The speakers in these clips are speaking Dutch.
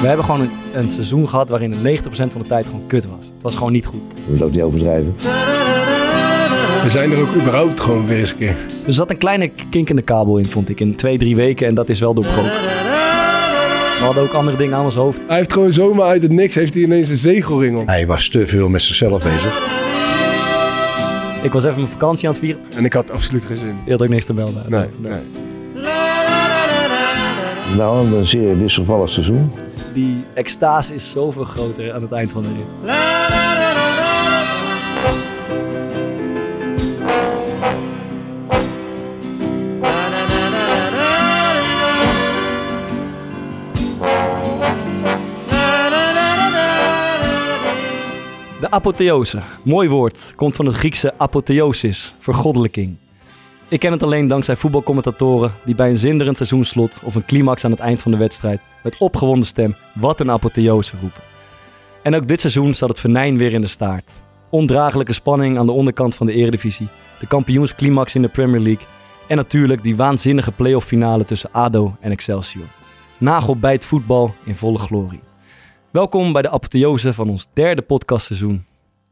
We hebben gewoon een, een seizoen gehad waarin het 90% van de tijd gewoon kut was. Het was gewoon niet goed. Moet ook niet overdrijven. We zijn er ook überhaupt gewoon weer eens een keer. Er zat een kleine kink in de kabel in, vond ik, in twee, drie weken. En dat is wel doorbroken. We hadden ook andere dingen aan ons hoofd. Hij heeft gewoon zomaar uit het niks, heeft hij ineens een zegelring om. Hij was te veel met zichzelf bezig. Ik was even mijn vakantie aan het vieren. En ik had absoluut geen zin. Je had ook niks te melden. Nee, nee. Nou, een zeer wisselvallig seizoen. Die extase is zoveel groter aan het eind van de rit. De apotheose, mooi woord, komt van het Griekse apotheosis, vergoddelijking. Ik ken het alleen dankzij voetbalcommentatoren die bij een zinderend seizoensslot of een climax aan het eind van de wedstrijd met opgewonden stem wat een apotheose roepen. En ook dit seizoen zat het venijn weer in de staart. Ondraaglijke spanning aan de onderkant van de eredivisie, de kampioensclimax in de Premier League en natuurlijk die waanzinnige playoff finale tussen ADO en Excelsior. Nagelbijt voetbal in volle glorie. Welkom bij de apotheose van ons derde podcastseizoen.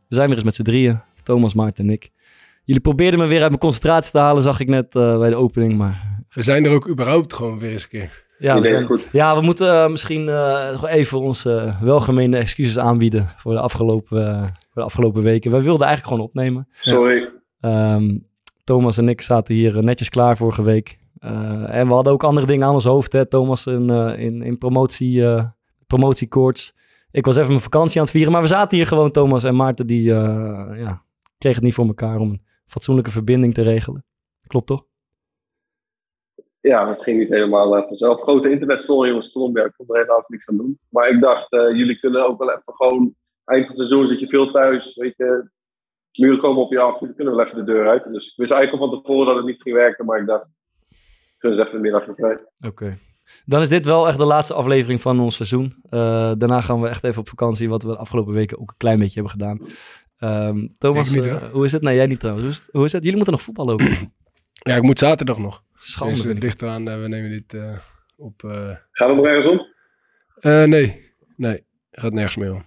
We zijn weer eens met z'n drieën, Thomas, Maarten en ik. Jullie probeerden me weer uit mijn concentratie te halen, zag ik net eh, bij de opening, maar... We zijn er ook überhaupt gewoon weer eens een keer. Ja, we, zijn- goed. ja, we moeten eh, misschien eh, nog even onze welgemeende excuses aanbieden voor de, afgelopen, voor de afgelopen weken. We wilden eigenlijk gewoon opnemen. Sorry. Ehm, Thomas en ik zaten hier netjes klaar vorige week. Eh, en we hadden ook andere dingen aan ons hoofd. Hè? Thomas in, eh, in, in promotie, eh promotiekoorts. Ik was even mijn vakantie aan het vieren. Maar we zaten hier gewoon, Thomas en Maarten, die eh, ja, kregen het niet voor elkaar om een fatsoenlijke verbinding te regelen. Klopt toch? Ja, het ging niet helemaal eh, vanzelf. Grote internetstory, jongens. Ik kon er helaas niks aan doen. Maar ik dacht, eh, jullie kunnen ook wel even gewoon... Eind van het seizoen zit je veel thuis, weet je. Muren komen op je af, jullie kunnen wel even de deur uit. Dus ik wist eigenlijk al van tevoren dat het niet ging werken. Maar ik dacht, ik kun eens even een middagje vrij. Oké. Dan is dit wel echt de laatste aflevering van ons seizoen. Eh, daarna gaan we echt even op vakantie, wat we de afgelopen weken ook een klein beetje hebben gedaan. Ehm, Thomas, niet, eh, hoe is het? Nee, jij niet trouwens. Hoe is het? Hoe is het? Jullie moeten nog voetballen ook. Ja, ik moet zaterdag nog. Schande. Dus vind het ligt eraan, eh, we nemen dit eh, op... eh, Gaat het nog ergens om? eh, nee, nee, gaat nergens meer om.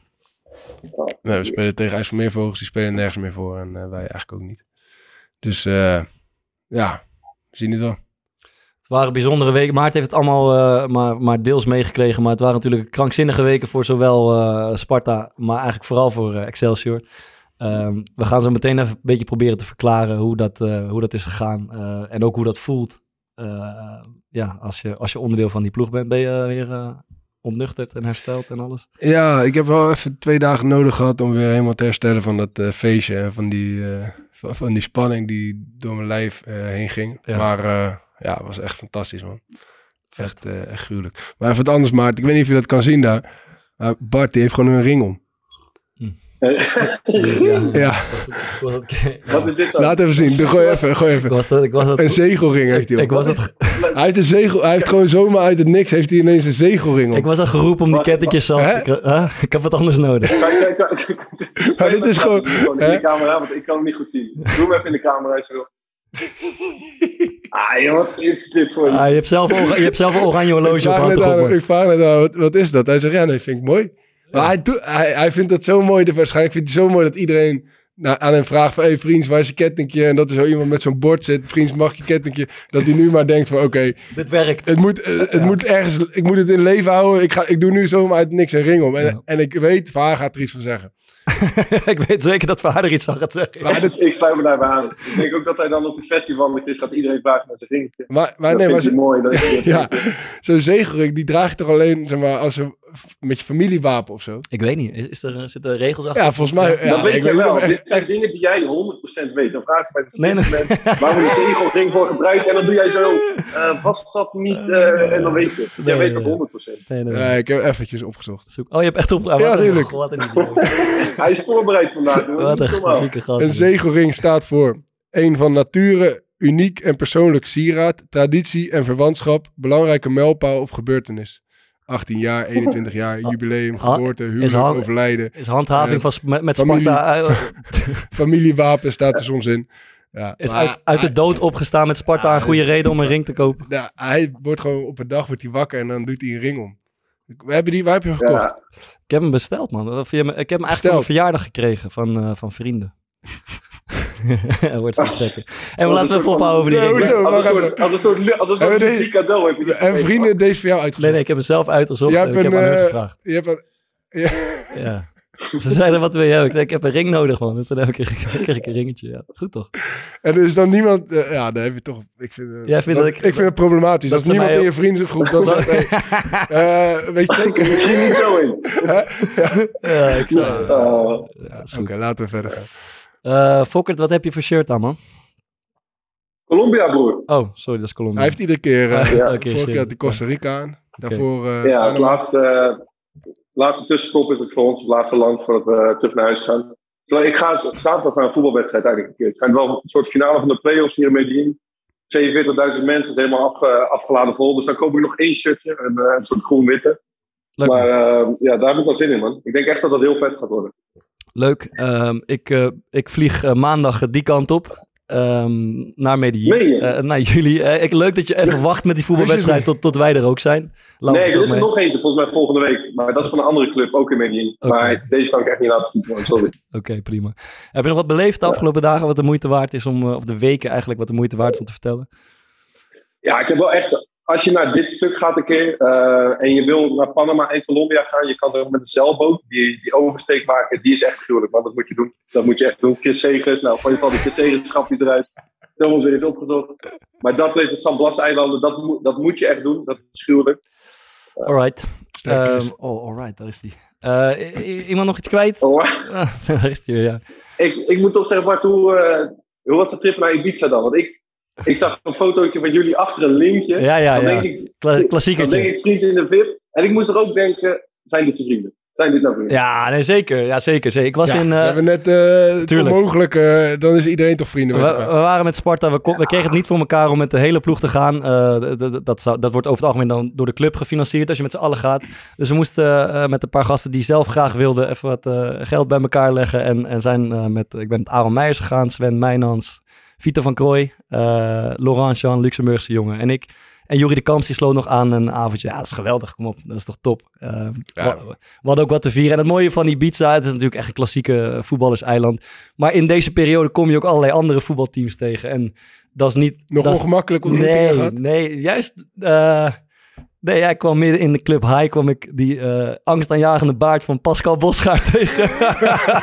Nee, we spelen tegen IJsselmeervogels, die spelen nergens meer voor en wij eigenlijk ook niet. Dus eh, ja, we zien het wel. Het waren bijzondere weken. Maarten heeft het allemaal eh, maar, maar deels meegekregen. Maar het waren natuurlijk krankzinnige weken voor zowel eh, Sparta, maar eigenlijk vooral voor Excelsior. Ehm, we gaan zo meteen even een beetje proberen te verklaren hoe dat, eh, hoe dat is gegaan. eh, en ook hoe dat voelt. eh, ja, als je, als je onderdeel van die ploeg bent, ben je weer ontnuchterd en hersteld en alles. Ja, ik heb wel even twee dagen nodig gehad om weer helemaal te herstellen van dat feestje. En van die, van, van die spanning die door mijn lijf eh, heen ging. Ja. Maar ja, het was echt fantastisch, man. Echt, echt gruwelijk. Maar even wat anders, Maarten. Ik weet niet of je dat kan zien daar. Maar Bart, die heeft gewoon een ring om. Ja, Was het, was het, Wat is dit dan? laat even zien. Doe, gooi even, gooi ik even. was dat, ik was dat, Een zegelring heeft hij om. ik was dat, Hij heeft, een zegel, hij heeft gewoon zomaar uit het niks heeft hij ineens een zegelring om. ik was dat geroepen om die zelf. Hè? Ik, ik heb wat anders nodig. Kijk, kijk, kijk. Maar dit is gewoon- Gewoon in hè? de camera, want ik kan hem niet goed zien. Doe hem even in de camera. als je wil. Ah, joh, wat is dit voor Ah, je, hebt zelf, je hebt zelf een oranje ik horloge op vraag hand net erop, aan, man. ik vraag net aan wat, wat is dat? Hij zegt, ja, nee, vind ik mooi. Maar hij, doet, hij, hij vindt dat zo mooi. Waarschijnlijk vindt hij zo mooi dat iedereen nou, aan hem vraagt van... Hé, hey, vriends, waar is je kettingje? En dat er zo iemand met zo'n bord zit. Vriends, mag je kettingje? Dat hij nu maar denkt van, oké, Dit werkt. het moet, eh, het Ja. moet ergens... Ik moet het in leven houden. Ik, ga, ik doe nu zomaar uit niks een ring om. En, Ja. en ik weet, waar gaat er iets van zeggen. ik weet zeker dat Vader iets aan gaat zeggen. Maar, dit, Ik sluit me daarbij aan. Ik denk ook dat hij dan op het festival is, gaat iedereen vragen naar zijn ring. maar, maar dat nee, maar zo- mooi. Dat ja, zo'n zegelring, die draag je toch alleen zeg maar, als een, met je familiewapen of zo? Ik weet niet. Is, is er, zitten er regels achter? Ja, volgens mij... Ja, dat weet niet wel. Dit zijn dingen die jij 100% weet. Dan vragen ze bij de Nee, nee. mensen, waar moet je zegelring voor gebruiken? En dan doe jij zo, eh, was dat niet? eh, en dan weet je. het. Jij Nee, weet dat 100%. Nee, nee, ik heb eventjes opgezocht. Zoek- Oh, je hebt echt op... ah, Ja, wat een- tuurlijk. Wat een idioot. Hij is voorbereid vandaag. Wat een gast. Een zegelring staat voor een van nature uniek en persoonlijk sieraad, traditie en verwantschap, belangrijke mijlpaal of gebeurtenis. 18 jaar, 21 jaar, jubileum, Ah, geboorte, huwelijk, overlijden. Is handhaving Eh, van, met, met familie. Sparta... eh, Familiewapen staat er soms in. Ja, is maar uit, uit de hij- dood opgestaan met Sparta Ja, een goede reden om een ring te kopen. Ja, hij wordt gewoon op een dag wordt hij wakker en dan doet hij een ring om. We hebben die, waar heb je hem gekocht? Ja, Ik heb hem besteld, man. Ik heb hem eigenlijk voor mijn verjaardag gekregen van, eh, van vrienden. Hij wordt zo sterker. En we laten een we even ophouden over die Nee, ring. als een soort, als een soort, als een cadeau heb je die En vrienden, deze voor jou uitgezocht. Nee, nee, ik heb hem zelf uitgezocht en ik heb aan hun eh, gevraagd. Je hebt een, ja, Ja. Ze zeiden, wat wil je hebben? Ik zei, ik heb een ring nodig, man. En toen heb ik, een- kreeg ik een ringetje. Ja, goed toch? en er is dan niemand... eh, ja, dan heb je toch... Ik vind, eh, Jij vindt dat ik- ik vind het problematisch. dat Als niemand mij in je vriendengroep dan zegt... hey, eh, weet je zeker? Misschien niet zo in. Ja, ik Oh. ja, is Oké, goed. laten we verder gaan. Eh, Fokkert, wat heb je voor shirt aan, man? Colombia, broer. Oh, sorry, dat is Colombia. Hij heeft iedere keer... eh, Ja, keer vorige keer had shit. hij Costa Rica aan. Daarvoor... eh, Ja, als laatste, laatste tussenstop is het voor ons, het laatste land voordat we terug naar huis gaan. Ik ga zaterdag naar een voetbalwedstrijd eigenlijk een keer. Het zijn wel een soort finale van de play-offs hier in Medellin. 42.000 mensen, is helemaal afge- afgeladen vol. Dus dan koop ik nog één shirtje, een, eh, een soort groen-witte. Leuk, Maar eh, ja, daar heb ik wel zin in, man. Ik denk echt dat dat heel vet gaat worden. Leuk. Ehm, ik, eh, ik vlieg eh, maandag die kant op. ehm, naar Medellin. Eh, naar jullie. Eh, ik, leuk dat je even wacht met die voetbalwedstrijd tot, tot wij er ook zijn. Laat nee, er is er nog eentje, volgens mij volgende week. Maar dat is van een andere club, ook in Medellin. Maar deze kan ik echt niet laten zien. Sorry. Oké, prima. Heb je nog wat beleefd de afgelopen dagen wat de moeite waard is om, eh, of de weken eigenlijk, wat de moeite waard is om te vertellen? Ja, ik heb wel echt. Als je naar dit stuk gaat een keer eh, en je wil naar Panama en Colombia gaan, je kan zo met een zeilboot die, die oversteek maken. Die is echt gruwelijk, man. Dat moet je doen. Dat moet je echt doen. Chris Segers, nou, van je van de Chris Segers schap je eruit. Thomas weer eens opgezocht. Maar dat heeft de San Blas-eilanden, dat, moet- dat moet je echt doen. Dat is gruwelijk. Alright. Sterk, Chris. Ehm, oh, alright, daar is die. Eh, iemand nog iets kwijt? Oh, daar is die weer, ja. ik, ik moet toch zeggen, Bart, hoe, eh, hoe was de trip naar Ibiza dan? Want ik, ik zag een fotootje van jullie achter een linkje. Ja, ja, dan, ja. denk ik, Kla- dan denk ik vrienden in de VIP. En ik moest er ook denken, zijn dit zijn vrienden? Zijn dit nou vrienden? Ja, nee, zeker. Ja, zeker. zeker. Ik was ja, in... ze eh, hebben net uh, het tuurlijk. onmogelijke... dan is iedereen toch vrienden We, met we waren met Sparta, we, kon- we kregen het niet voor elkaar om met de hele ploeg te gaan. Eh, dat, zou, dat wordt over het algemeen dan door de club gefinancierd als je met z'n allen gaat. Dus we moesten eh, met een paar gasten die zelf graag wilden even wat eh, geld bij elkaar leggen. En, en zijn eh, met, ik ben met Aaron Meijers gegaan, Sven Meijnans, Vito van Krooi, eh, Laurent Jean, Luxemburgse jongen en ik. En Jurie de Kamps die sloot nog aan een avondje. Ja, dat is geweldig. Kom op, dat is toch top. Eh, Ja. we, we hadden ook wat te vieren. En het mooie van Ibiza, het is natuurlijk echt een klassieke voetballerseiland. Maar in deze periode kom je ook allerlei andere voetbalteams tegen. En dat is niet... Nog dat is- ongemakkelijk ontmoetingen Nee, nee, juist... eh, nee, jij kwam midden in de club high, kwam ik die eh angstaanjagende baard van Pascal Bosgaard tegen.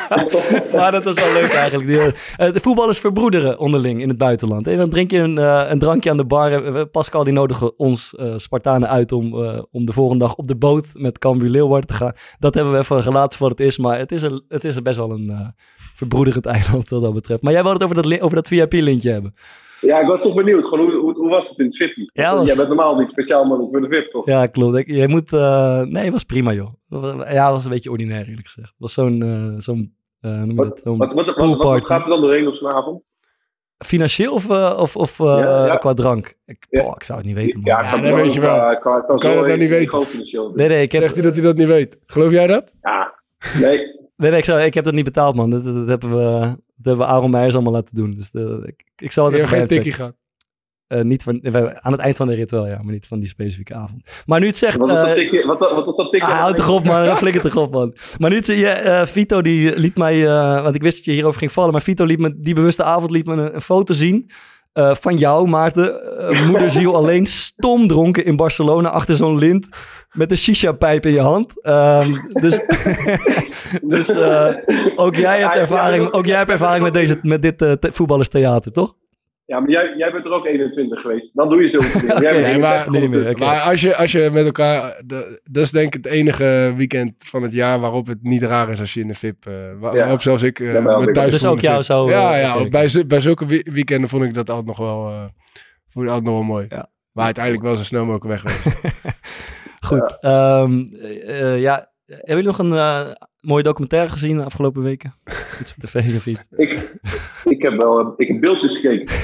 maar dat was wel leuk eigenlijk. Die, eh, de voetballers verbroederen onderling in het buitenland. En dan drink je een, een drankje aan de bar. Pascal die nodigde ons Spartanen uit om, om de volgende dag op de boot met Cambuur Leeuwarden te gaan. Dat hebben we even gelaten voor wat het is. Maar het is, een, het is best wel een verbroederend eiland wat dat betreft. Maar jij wilde het over dat, over dat VIP-lintje hebben. Ja, ik was toch benieuwd. Gewoon, hoe, hoe, hoe was het in het VIP? Ja, was- Jij bent normaal niet speciaal man voor de VIP, toch? Ja, klopt. Ik, jij moet... eh, nee, het was prima, joh. Ja, het was een beetje ordinair, eerlijk gezegd. Het was zo'n... eh, zo'n eh, hoe noem je dat? Zo'n Wat, wat, wat, wat, gaat er dan doorheen op zo'n avond? Financieel of, of, of eh, Ja, ja. qua drank? Ik, Ja. ik zou het niet weten, man. Ja, Ja, kan dat zo, weet je wel. eh, Kan, kan, Kan je dat nou niet weten? weten? Nee, nee, ik heb, Zegt hij dat hij dat niet weet? Geloof jij dat? Ja, nee. Nee, nee, ik, zou, ik heb dat niet betaald, man. Dat, dat, dat hebben, we, dat hebben we Aaron Meijers allemaal laten doen. Dus de, ik, ik zal het Je even hebt bij geen tikkie gehad. Eh, niet van, we hebben- aan het eind van de rit wel, ja. Maar niet van die specifieke avond. Maar nu het zegt... Wat was eh, dat tikje? Wat, wat was dat tikje? Ah, houd toch op, man. Flikker toch op, man. Maar nu, het- je, eh, Vito die liet mij, eh, want ik wist dat je hierover ging vallen, maar Vito liet me die bewuste avond liet me een, een foto zien eh, van jou, Maarten. Eh, moederziel alleen, stom dronken in Barcelona achter zo'n lint met een shisha-pijp in je hand. Ehm, dus dus eh, ook jij hebt ervaring, ook jij hebt ervaring met, deze, met dit te- voetballerstheater, toch? Ja, maar jij, jij bent er ook 21 geweest. Dan doe je zo. Jij bent nee, 31 maar- nee, oké. Maar als je, als je met elkaar... de- dat is denk ik het enige weekend van het jaar waarop het niet raar is als je in de VIP... eh, waar- Ja. waarop zelfs ik eh Ja, maar me ik- thuis Dus ook jou zo, Ja, eh, ja oké, bij, bij zulke we- weekenden vond ik dat altijd nog wel... eh vond ik altijd nog wel mooi. Ja. Maar uiteindelijk wel zo snel mogelijk weg. Goed. ehm, eh, eh, ja, hebben jullie nog een eh, mooie documentaire gezien de afgelopen weken? Iets op tv of iets? Ik, ik, heb wel, eh, ik heb beeldjes gekeken.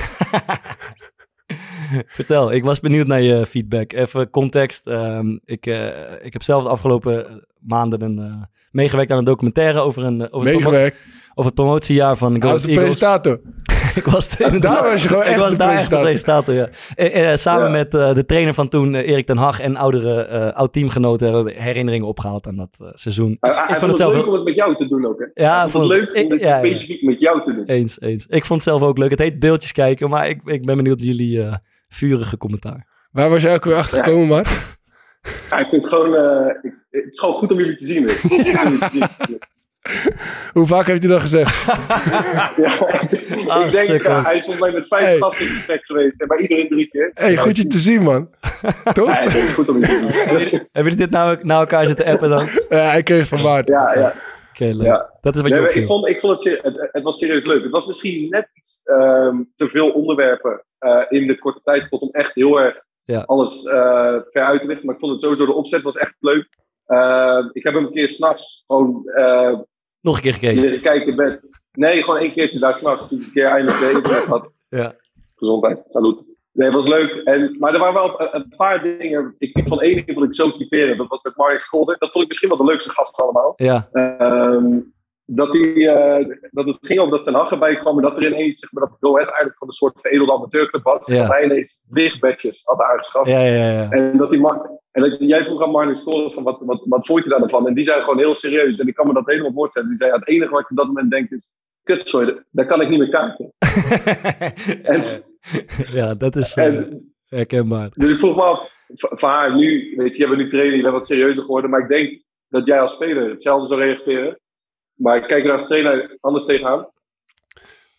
Vertel, ik was benieuwd naar je feedback. Even context. ehm, ik, eh, ik heb zelf de afgelopen maanden een, eh, meegewerkt aan een documentaire over, een, eh, over, het, promo- Meegewerkt. over het promotiejaar van Go Eagles. presentator. ik was, de, Daar was je gewoon ik echt was daar echt de presentator, ja. Eh, eh, samen Ja. met eh, de trainer van toen, eh, Erik ten Hag, en oudere eh, oud-teamgenoten hebben we herinneringen opgehaald aan dat seizoen. Ik hij vond het het zelf leuk om het met jou te doen ook, hè? Ja, hij vond het leuk om ik- het ja, ja. specifiek met jou te doen. Eens, eens. Ik vond het zelf ook leuk. Het heet beeldjes kijken, maar ik, ik ben benieuwd naar jullie eh, vurige commentaar. Waar was jij ook weer achter gekomen, Mart? Ja, ik vind het gewoon... eh, ik- het is gewoon goed om jullie te zien, weet je. Hoe vaak heeft hij dat gezegd? Ja, Ah, ik denk, eh, hij is volgens mij met vijf Hey. gasten in gesprek geweest. En bij iedereen drie keer. hey, goed je te zien, man. Toch? Ja, het is goed om jullie te zien. Hebben jullie dit nou naar elkaar zitten appen dan? Oké, Ja, ik kreeg het van Maarten. Ja, ja. leuk. Ja. Dat is wat Nee, je ik, vond, ik vond het, het, het was serieus leuk. Het was misschien net iets ehm, te veel onderwerpen eh, in de korte tijd om echt heel erg Ja. alles eh ver uit te lichten. Maar ik vond het sowieso, de opzet was echt leuk. Ehm, ik heb hem een keer s'nachts gewoon eh Nog een keer gekeken. kijken. Nee, gewoon één keertje daar s'nachts. Een keer eindelijk. Ja. Gezondheid, salut. Nee, het was leuk. En, maar er waren wel een, paar dingen. Ik, vond één ding vond ik zo typerend. Dat was met Mark Scholder. Dat vond ik misschien wel de leukste gast van allemaal. Ja, Ehm, dat, die, eh, dat het ging over dat Ten Hag erbij kwam. En dat er ineens, zeg maar, dat Go Ahead eigenlijk van een soort veredelde amateurclub was. Ja. Dat hij ineens lichtbedjes had aangeschaft. ja, ja. ja. En dat, die en dat jij vroeg aan Marnix Scholen van wat, wat, wat vond je daar dan van? En die zei gewoon heel serieus. En ik kan me dat helemaal voorstellen. Die zei, het enige wat ik op dat moment denk is... Kut, sorry, daar kan ik niet meer kaarten. En, ja, dat is eh, en, herkenbaar. dus ik vroeg me af, van haar nu, weet je, je bent nu trainer, je bent wat serieuzer geworden. Maar ik denk dat jij als speler hetzelfde zou reageren. Maar ik kijk er als trainer anders tegenaan.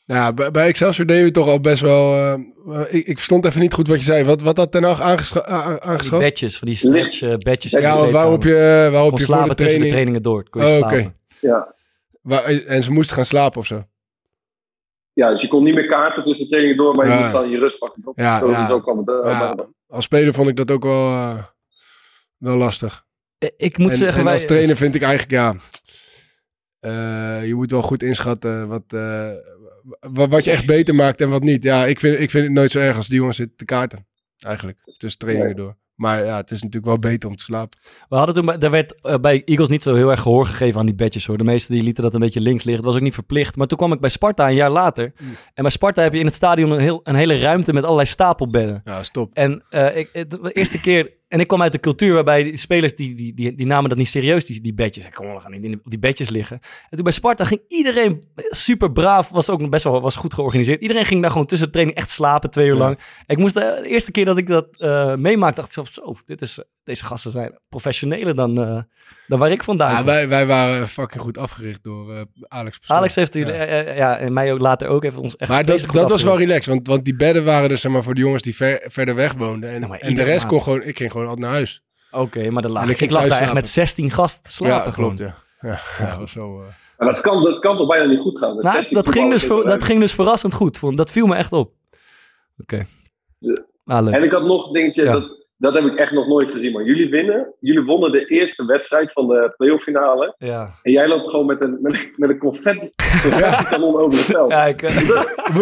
Nou, bij, bij Excelsior deden we toch al best wel... eh, ik, ik verstond even niet goed wat je zei. Wat, wat had Ten Hag aangescha- a- a- Die badges, van die stretch eh, badges. Ja, waarop je, waarop kon je voor slapen de tussen de training... trainingen door. Kon je Oh, slapen. Ja. Waar- en ze moesten gaan slapen of zo. ja, dus je kon niet meer kaarten tussen de trainingen door, maar je moest dan je rust pakken. toch? Ja, zo, ja. zo kwam het. eh, Ja, als speler vond ik dat ook wel, eh, wel lastig. Eh, Ik moet en, zeggen, en wij, als trainer vind ik eigenlijk, ja... eh, je moet wel goed inschatten wat, eh, wa- wat je echt beter maakt en wat niet. Ja, ik vind, ik vind het nooit zo erg als die jongens zitten te kaarten. Eigenlijk, tussen trainingen door. Maar ja, het is natuurlijk wel beter om te slapen. We hadden toen, bij- er werd eh, bij Eagles niet zo heel erg gehoor gegeven aan die badges hoor. De meesten die lieten dat een beetje links liggen. Het was ook niet verplicht. Maar toen kwam ik bij Sparta een jaar later. Mm. En bij Sparta heb je in het stadion een, heel, een hele ruimte met allerlei stapelbedden. Ja, stop. En eh, ik, het, de eerste keer, en ik kwam uit de cultuur waarbij die spelers die, die, die, die namen dat niet serieus, die, die bedjes. Ik kom, we gaan niet in die- op die bedjes liggen. En toen bij Sparta ging iedereen super braaf, was ook nog best wel was goed georganiseerd. Iedereen ging daar gewoon tussen de training echt slapen, twee uur Ja. lang. Ik moest de, de eerste keer dat ik dat eh meemaakte, dacht ik zo, zo dit is, deze gasten zijn professioneler dan, eh, dan waar ik vandaan Ja, kom. wij, wij waren fucking goed afgericht door eh, Alex. Alex heeft jullie, Ja. ja, en mij ook later ook, heeft ons echt Maar dat, dat was wel relaxed, want, want die bedden waren dus zeg maar, voor de jongens die ver, verder weg woonden. En, maar en de rest maand. kon gewoon, ik ging gewoon altijd naar huis. Oké, maar dan lag, ik, ik lag daar echt met 16 gasten te slapen ja, gewoon. klopt, ja. Ja, ja, dat was zo... eh, Maar dat kan, dat kan toch bijna niet goed gaan? Nou, 16 dat, ging dus, dat ging dus verrassend goed. Vond, dat viel me echt op. Oké. Ja. Ah, leuk. En ik had nog een dingetje, Ja. dat, dat heb ik echt nog nooit gezien. Maar jullie winnen, jullie wonnen de eerste wedstrijd van de playoff finale. Ja, En jij loopt gewoon met een, met, een- met een confetti, kanon over het veld. ja, ik, eh,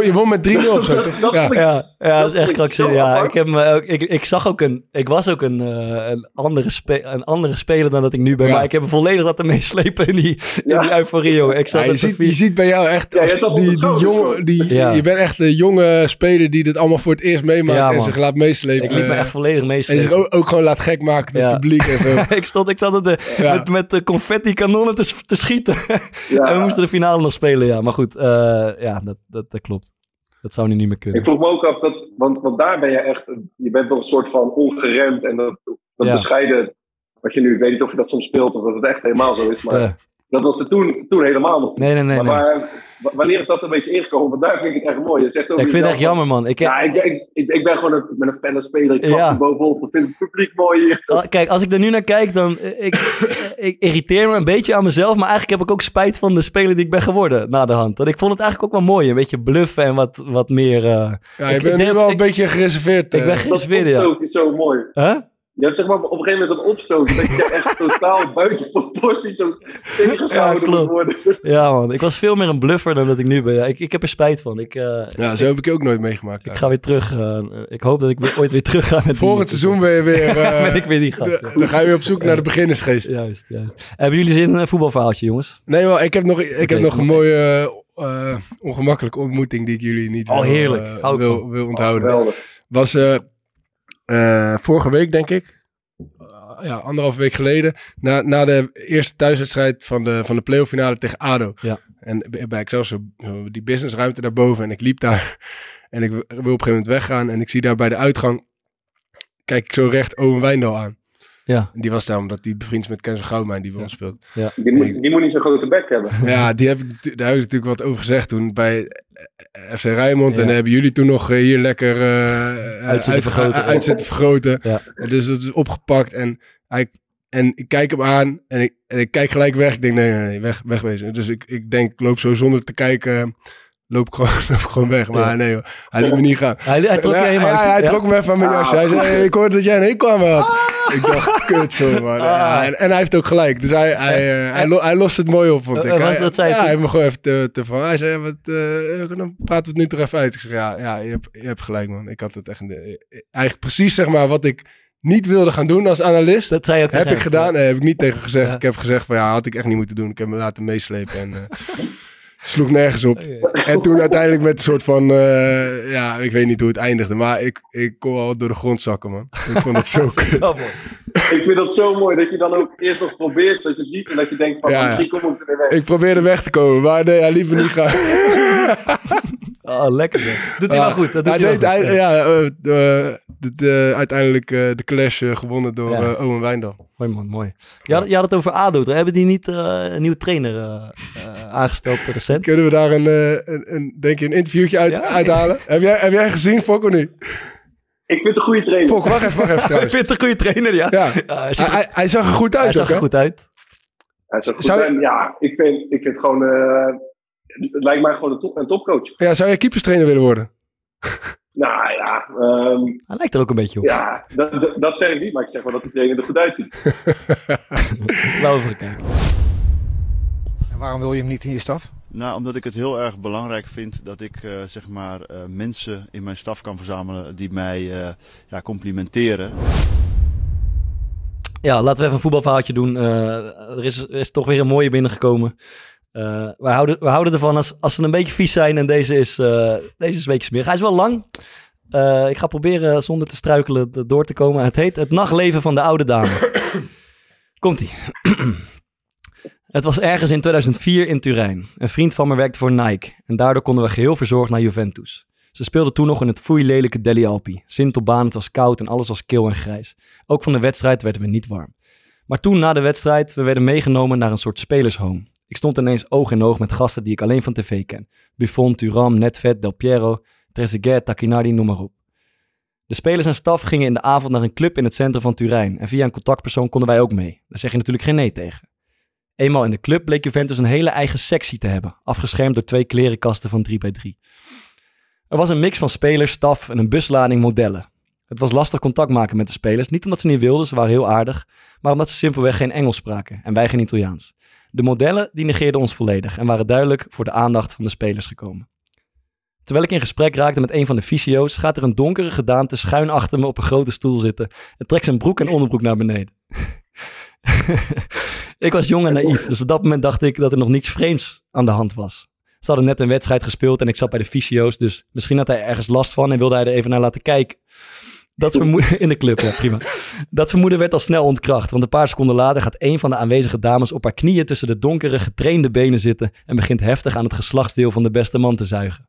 Je won met 3-0 of zo? Dat Ja. ik- ja, ja, dat is echt krankzinnig. Ja, apart. ik, heb me ook, ik, ik zag ook een... Ik was ook een, eh, een, andere, spe, een andere speler dan dat ik nu ben. Ja. Maar ik heb me volledig laten meeslepen in die, in Ja. die euforie, jongen. Ik zat Ja, je, ziet, je ziet bij jou echt als die, die jonge, die, Ja. je bent echt de jonge speler die dit allemaal voor het eerst meemaakt Ja, en man. zich laat meeslepen. Ik liet me echt volledig en zich ook, ook gewoon laat gek maken door Ja. het publiek en zo. ik, stond, ik zat met, de, Ja. met, met de confetti kanonnen te, te schieten. Ja. En we moesten de finale nog spelen, ja. Maar goed, eh, ja, dat, dat, dat klopt. Dat zou nu niet meer kunnen. Ik vroeg me ook af, dat, want, want daar ben je echt, je bent toch een soort van ongeremd en dat, dat Ja. bescheiden, wat je nu, ik weet niet of je dat soms speelt of dat het echt helemaal zo is, maar dat was er toen, toen helemaal nog niet. nee, nee, nee. maar, nee. maar wanneer is dat een beetje ingekomen? Want daar vind ik het echt mooi. Je zegt over Ik vind het echt jammer, man. Ik, Ja, ik, ik, ik, ik ben gewoon een, ik ben een felle speler. Ik Ja. bovenop. Ik vind het publiek mooi hier. Al- Kijk, als ik er nu naar kijk, dan eh, ik, ik irriteer me een beetje aan mezelf. Maar eigenlijk heb ik ook spijt van de speler die ik ben geworden na de hand. Want ik vond het eigenlijk ook wel mooi. Een beetje bluffen en wat, wat meer... eh Ja, je Ik- bent ik nu wel een beetje gereserveerd. ik ben eh. geen- Dat is zo mooi. huh? Je hebt zeg maar op een gegeven moment een opstoot. Dat je echt totaal buiten proportie zo tegengehouden Ja, worden. Ja, man. Ik was veel meer een bluffer dan dat ik nu ben. Ja, ik, ik heb er spijt van. Ik, eh, ja, zo heb ik je ook nooit meegemaakt. ik ga weer terug. eh, ik hoop dat ik weer, ooit weer terug ga. Met Volgend die- seizoen ben je weer... eh, ben ik weer die gast. ja. Dan ga je weer op zoek naar de beginnersgeest. Juist, juist. Hebben jullie zin in een voetbalverhaaltje, jongens? Nee, wel, ik heb nog, ik heb nog een mooie ongemakkelijke ontmoeting die ik jullie niet Oh, wil, heerlijk. wil, wil Oh, onthouden. geweldig. was eh, eh, vorige week, denk ik. Uh, ja, anderhalve week geleden. Na, na de eerste thuiswedstrijd van de, van de playoff finale tegen ADO. Ja. En bij Excelsior, zo die businessruimte daarboven. En ik liep daar. En ik wil op een gegeven moment weggaan. En ik zie daar bij de uitgang. Kijk ik zo recht Owen Wijndal aan. Ja. En die was daar omdat die bevriend is met Kenzo Goudmijn die bij ons speelt. Die, moet, die moet niet zo'n grote bek hebben. Ja, die heb ik, daar heb ik natuurlijk wat over gezegd toen bij eh, FC Rijnmond. Ja. En dan hebben jullie toen nog eh, hier lekker eh, Uit zitten uit- vergroten. vergroten. Ja. En Dus dat is opgepakt en, hij, en ik kijk hem aan en ik, en ik kijk gelijk weg. Ik denk nee, nee, nee weg, wegwezen. Dus ik, ik denk, ik loop zo zonder te kijken, loop ik gewoon, loop gewoon weg. Maar Ja. nee hij liet me niet gaan. Hij, hij trok helemaal hij trok me even aan mijn jasje. Hij zei, ik hoorde dat jij een hekel aan me had. Ik dacht, kut zo man. Ah. en, en hij heeft ook gelijk. Dus hij, hij, eh, hij, lo- hij lost het mooi op, vond Eh, ik. eh, wat- Hij- wat zei ja, hij heeft me gewoon even te, te van. Hij zei, wat, eh, dan praten we het nu toch even uit. Ik zeg, ja, ja je, hebt, je hebt gelijk man. Ik had het echt... eigenlijk precies zeg maar wat ik niet wilde gaan doen als analist. Dat zei je ook heb ik gedaan. Nee, heb ik niet tegen gezegd. Ja. Ik heb gezegd van ja, had ik echt niet moeten doen. Ik heb me laten meeslepen en... Sloeg nergens op. En toen uiteindelijk met een soort van, eh, ja, ik weet niet hoe het eindigde, maar ik, ik kon wel door de grond zakken, man. Ik vond het zo kut. Ik vind dat zo mooi dat je dan ook eerst nog probeert, dat je het ziet en dat je denkt van Ja, ja. misschien kom ik er weer weg. Ik probeerde weg te komen, maar nee, hij liep me niet gaan. Oh, lekker. zeg. Doet hij wel goed. Dat doet hij hij, deed, goed. hij- ja, eh, de- de- uiteindelijk eh, de clash eh, gewonnen door Ja. eh, Owen Wijndal. Mooi man, mooi. Je had, je had het over ADO. toch? Hebben die niet eh, een nieuwe trainer eh, eh, aangesteld recent? Kunnen we daar een, eh, een, een, denk je, een interviewtje uit, Ja. uithalen? heb, jij, heb jij gezien, Fok, of niet? Ik vind het een goede trainer. Fok, wacht even, wacht even Ik vind het een goede trainer, ja. Ja. Ja, hij, Hij, hij, hij zag er goed hij uit zag ook, er goed uit. Hij ook goed. Zou je- En ja, ik vind, ik vind het gewoon, eh, het lijkt mij gewoon een, top, een topcoach. Ja, zou jij keeperstrainer willen worden? Nou ja, ehm, Hij lijkt er ook een beetje op. ja dat, dat, dat zeg ik niet, maar ik zeg wel dat die trainer er goed uitziet. Laten we even kijken. En waarom wil je hem niet in je staf? Nou, omdat ik het heel erg belangrijk vind dat ik eh, zeg maar eh, mensen in mijn staf kan verzamelen die mij eh, ja, complimenteren. Ja, laten we even een voetbalverhaaltje doen. Er, is, is toch weer een mooie binnengekomen. We, houden, we houden ervan als, als ze een beetje vies zijn en deze is, deze is een beetje smerig. Hij is wel lang. Ik ga proberen zonder te struikelen door te komen. Het heet Het nachtleven van de oude dame. Komt-ie. Het was ergens in 2004 in Turijn. Een vriend van me werkte voor Nike. En daardoor konden we geheel verzorgd naar Juventus. Ze speelden toen nog in het foeilelijke Deli Alpi. Sint op baan, het was koud en alles was kil en grijs. Ook van de wedstrijd werden we niet warm. Maar toen na de wedstrijd, we werden meegenomen naar een soort spelershome. Ik stond ineens oog in oog met gasten die ik alleen van tv ken. Buffon, Thuram, Netvet, Del Piero, Trezeguet, Takinardi, noem maar op. De spelers en staf gingen in de avond naar een club in het centrum van Turijn. En via een contactpersoon konden wij ook mee. Daar zeg je natuurlijk geen nee tegen. Eenmaal in de club bleek Juventus een hele eigen sectie te hebben. Afgeschermd door twee klerenkasten van 3x3. Er was een mix van spelers, staf en een buslading modellen. Het was lastig contact maken met de spelers. Niet omdat ze niet wilden, ze waren heel aardig. Maar omdat ze simpelweg geen Engels spraken en wij geen Italiaans. De modellen die negeerden ons volledig en waren duidelijk voor de aandacht van de spelers gekomen. Terwijl ik in gesprek raakte met een van de fysio's, gaat er een donkere gedaante schuin achter me op een grote stoel zitten en trekt zijn broek en onderbroek naar beneden. ik was jong en naïef, dus op dat moment dacht ik dat er nog niets vreemds aan de hand was. Ze hadden net een wedstrijd gespeeld en ik zat bij de fysio's, dus misschien had hij ergens last van en wilde hij er even naar laten kijken. Dat vermoeden in de club, ja prima. Dat vermoeden werd al snel ontkracht, want een paar seconden later gaat een van de aanwezige dames op haar knieën tussen de donkere, getrainde benen zitten en begint heftig aan het geslachtsdeel van de beste man te zuigen.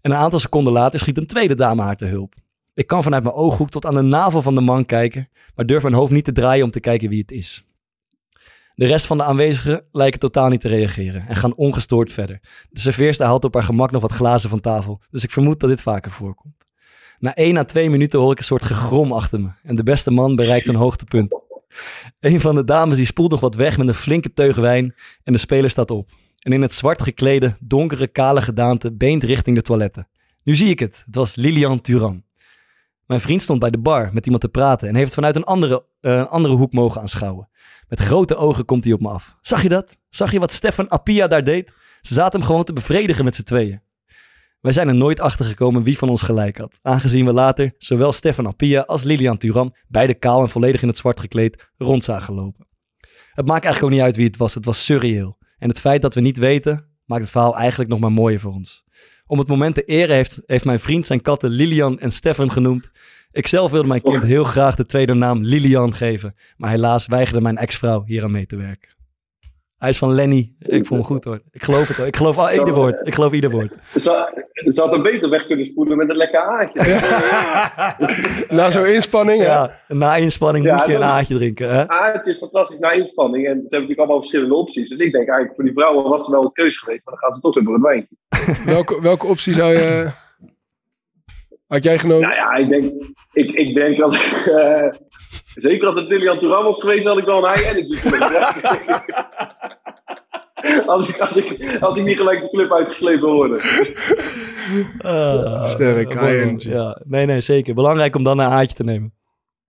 En een aantal seconden later schiet een tweede dame haar te hulp. Ik kan vanuit mijn ooghoek tot aan de navel van de man kijken, maar durf mijn hoofd niet te draaien om te kijken wie het is. De rest van de aanwezigen lijken totaal niet te reageren en gaan ongestoord verder. De serveerster haalt op haar gemak nog wat glazen van tafel, dus ik vermoed dat dit vaker voorkomt. Na één à twee minuten hoor ik een soort gegrom achter me en de beste man bereikt zijn hoogtepunt. Een van de dames die spoelt nog wat weg met een flinke teug wijn en de speler staat op. En in het zwart geklede, donkere, kale gedaante beent richting de toiletten. Nu zie ik het, het was Lilian Turan. Mijn vriend stond bij de bar met iemand te praten en heeft het vanuit een andere, eh, een andere hoek mogen aanschouwen. Met grote ogen komt hij op me af. Zag je dat? Zag je wat Stefan Appia daar deed? Ze zaten hem gewoon te bevredigen met z'n tweeën. Wij zijn er nooit achter gekomen wie van ons gelijk had. Aangezien we later zowel Stefan Appia als Lilian Thuram, beide kaal en volledig in het zwart gekleed, rond zagen lopen. Het maakt eigenlijk ook niet uit wie het was, het was surreëel. En het feit dat we niet weten maakt het verhaal eigenlijk nog maar mooier voor ons. Om het moment te eren heeft, heeft mijn vriend zijn katten Lilian en Stefan genoemd. Ik zelf wilde mijn kind heel graag de tweede naam Lilian geven. Maar helaas weigerde mijn ex-vrouw hier aan mee te werken. Hij is van Lenny. Ik vond hem goed hoor. Ik geloof het hoor. Ik geloof al ieder woord. Ik geloof ieder woord. Ze, ze had hem beter weg kunnen spoelen met een lekker haartje. Na zo'n inspanning, ja. Na inspanning Ja, moet je een aardje drinken. Hè? Haartje is fantastisch na inspanning. En ze hebben natuurlijk allemaal verschillende opties. Dus ik denk eigenlijk voor die vrouwen was er wel een keuze geweest. Maar dan gaan ze toch weer door het wijntje. Welke, welke optie zou je... Had jij genomen? Nou ja, ik denk, ik, ik denk als ik... eh, zeker als het Lilian Thuram was geweest, had ik wel een high energy. Als ik, als, ik, had ik niet gelijk de club uitgeslepen worden. Ah, Sterk, high energy. Ja, nee, nee, zeker. Belangrijk om dan een haartje te nemen.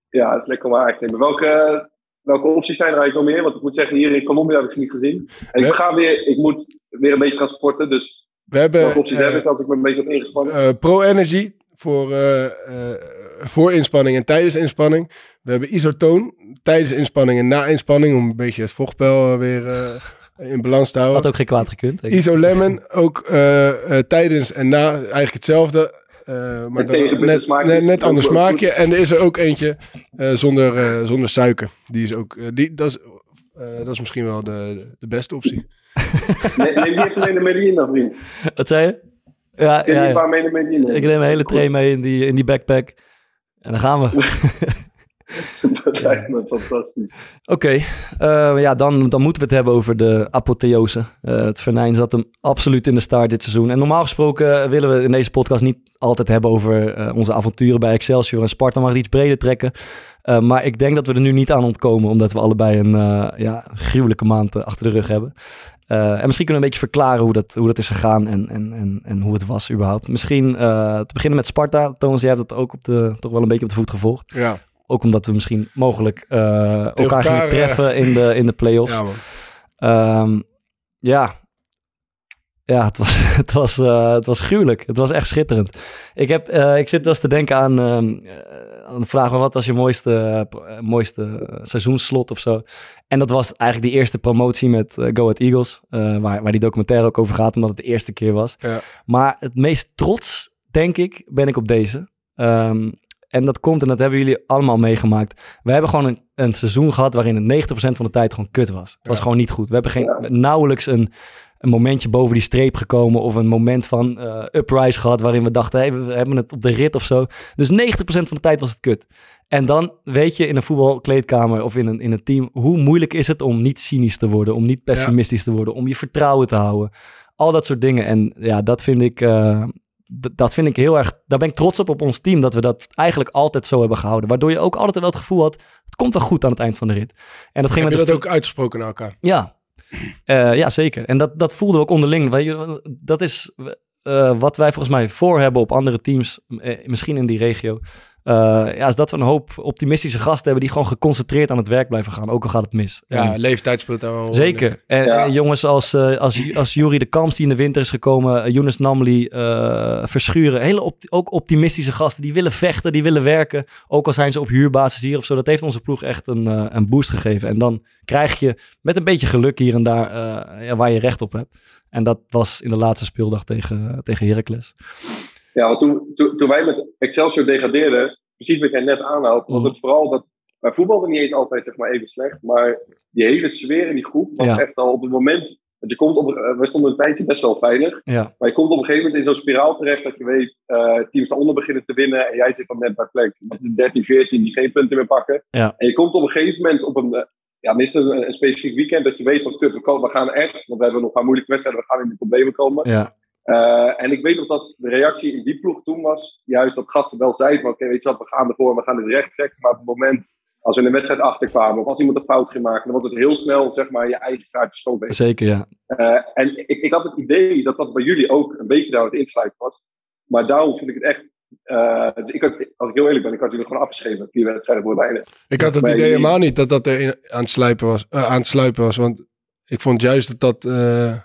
Ja, het is lekker om aan te nemen. Welke, welke opties zijn er eigenlijk nog meer? Want ik moet zeggen, hier in Colombia heb ik ze niet gezien. En ik ga weer, ik moet weer een beetje gaan sporten. Dus We hebben welke opties eh, heb ik als ik me een beetje heb ingespannen? eh, Pro Energy voor, eh, eh, voor inspanning en tijdens inspanning. We hebben isotoon tijdens inspanning en na inspanning om een beetje het vochtpeil eh, weer eh, in balans te houden. Had ook geen kwaad gekund. denk ik. Iso Lemon ook eh, eh, tijdens en na eigenlijk hetzelfde. eh, maar dan net, net, net ander Ook- smaakje. En er is er ook eentje eh, zonder, eh, zonder suiker. Die is ook, die, dat, is, eh, dat is misschien wel de, de beste optie. Nee, neem die even mee naar Medellin, vriend. Wat zei je? Ja, Neem een paar mee naar Medellin. Ik neem een hele tray mee in die, in die backpack. En dan gaan we. Dat lijkt me fantastisch. Oké, eh, ja, dan, dan moeten we het hebben over de apotheose. Eh, het venijn zat hem absoluut in de start dit seizoen. En normaal gesproken willen we in deze podcast niet altijd hebben over eh, onze avonturen bij Excelsior en Sparta. Maar het iets breder trekken. Eh, maar ik denk dat we er nu niet aan ontkomen, omdat we allebei een eh, ja, gruwelijke maand eh, achter de rug hebben. En misschien kunnen we een beetje verklaren hoe dat, hoe dat is gegaan en, en, en, en hoe het was überhaupt. Misschien te beginnen met Sparta. Thomas, jij hebt het ook op de, toch wel een beetje op de voet gevolgd. Ja, Ook omdat we misschien mogelijk elkaar, elkaar, gingen treffen in de, in de play-offs. ja. Ehm, ja. Ja, het was, het, was, het was gruwelijk. Het was echt schitterend. Ik, heb, ik zit eens te denken aan, ehm, de vraag van wat was je mooiste, eh, eh, mooiste eh, seizoensslot of zo. En dat was eigenlijk die eerste promotie met eh, Go Ahead Eagles. waar, waar die documentaire ook over gaat, omdat het de eerste keer was. Ja. Maar het meest trots, denk ik, ben ik op deze. Ehm, en dat komt, en dat hebben jullie allemaal meegemaakt. We hebben gewoon een, een seizoen gehad waarin het 90% van de tijd gewoon kut was. Het was Ja. gewoon niet goed. We hebben geen, nauwelijks een, een momentje boven die streep gekomen. Of een moment van eh uprise gehad waarin we dachten, hey, we hebben het op de rit of zo. Dus 90% van de tijd was het kut. En dan weet je in een voetbalkleedkamer of in een, in een team, hoe moeilijk is het om niet cynisch te worden, om niet pessimistisch te worden, om je vertrouwen te houden. Al dat soort dingen. En ja, dat vind ik, eh, dat vind ik heel erg, daar ben ik trots op op ons team, dat we dat eigenlijk altijd zo hebben gehouden. Waardoor je ook altijd wel het gevoel had, het komt wel goed aan het eind van de rit. En dat ging Heb je dat ook uitgesproken naar elkaar? ja, Eh, ja zeker. En dat, dat voelden we ook onderling. Dat is eh, wat wij volgens mij voor hebben op andere teams, eh, misschien in die regio. Eh, ja, is dat we een hoop optimistische gasten hebben die gewoon geconcentreerd aan het werk blijven gaan, ook al gaat het mis. Ja, En- leeftijd speelt daar wel. Zeker. En, Ja. en jongens als, eh als, als Jury de Kamps die in de winter is gekomen, Younes Namli, eh, Verschuren, hele ook optimistische gasten die willen vechten, die willen werken, ook al zijn ze op huurbasis hier of zo. Dat heeft onze ploeg echt een, eh, een boost gegeven. En dan krijg je met een beetje geluk hier en daar eh, ja, waar je recht op hebt. En dat was in de laatste speeldag tegen, tegen Heracles. Ja, want toen, toen, toen wij met Excelsior degradeerden, precies wat jij net aanhaalt, was Mhm. het vooral dat wij voetbalden niet eens altijd zeg maar, even slecht, maar die hele sfeer in die groep was Ja. echt al op het moment. Je komt op, eh, we stonden een tijdje best wel veilig. Ja, Maar je komt op een gegeven moment in zo'n spiraal terecht dat je weet, eh teams daaronder beginnen te winnen en jij zit dan net bij plek. Dat is 13, 14 die geen punten meer pakken. Ja. En je komt op een gegeven moment op een, eh, ja, meestal een, een specifiek weekend dat je weet van, kut, we, komen, we gaan echt, want we hebben nog een paar moeilijke wedstrijden, we gaan in de problemen komen. ja, Eh, en ik weet nog dat de reactie in die ploeg toen was, juist dat gasten wel zeiden van, oké, weet je wat, we gaan ervoor, we gaan dit recht trekken. Maar op het moment, als we in de wedstrijd achterkwamen, of als iemand een fout ging maken, dan was het heel snel, zeg maar, je eigen straatje stoot zeker ja. eh, en ik, ik had het idee dat dat bij jullie ook een beetje daar het insluiten was. Maar daarom vind ik het echt. Eh, dus ik had, als ik heel eerlijk ben, ik had jullie gewoon afgeschreven. Vier wedstrijden voor bijna. Ik had het idee helemaal niet dat dat er in- aan, het sluipen was, eh, aan het sluipen was. Want ik vond juist dat dat... eh,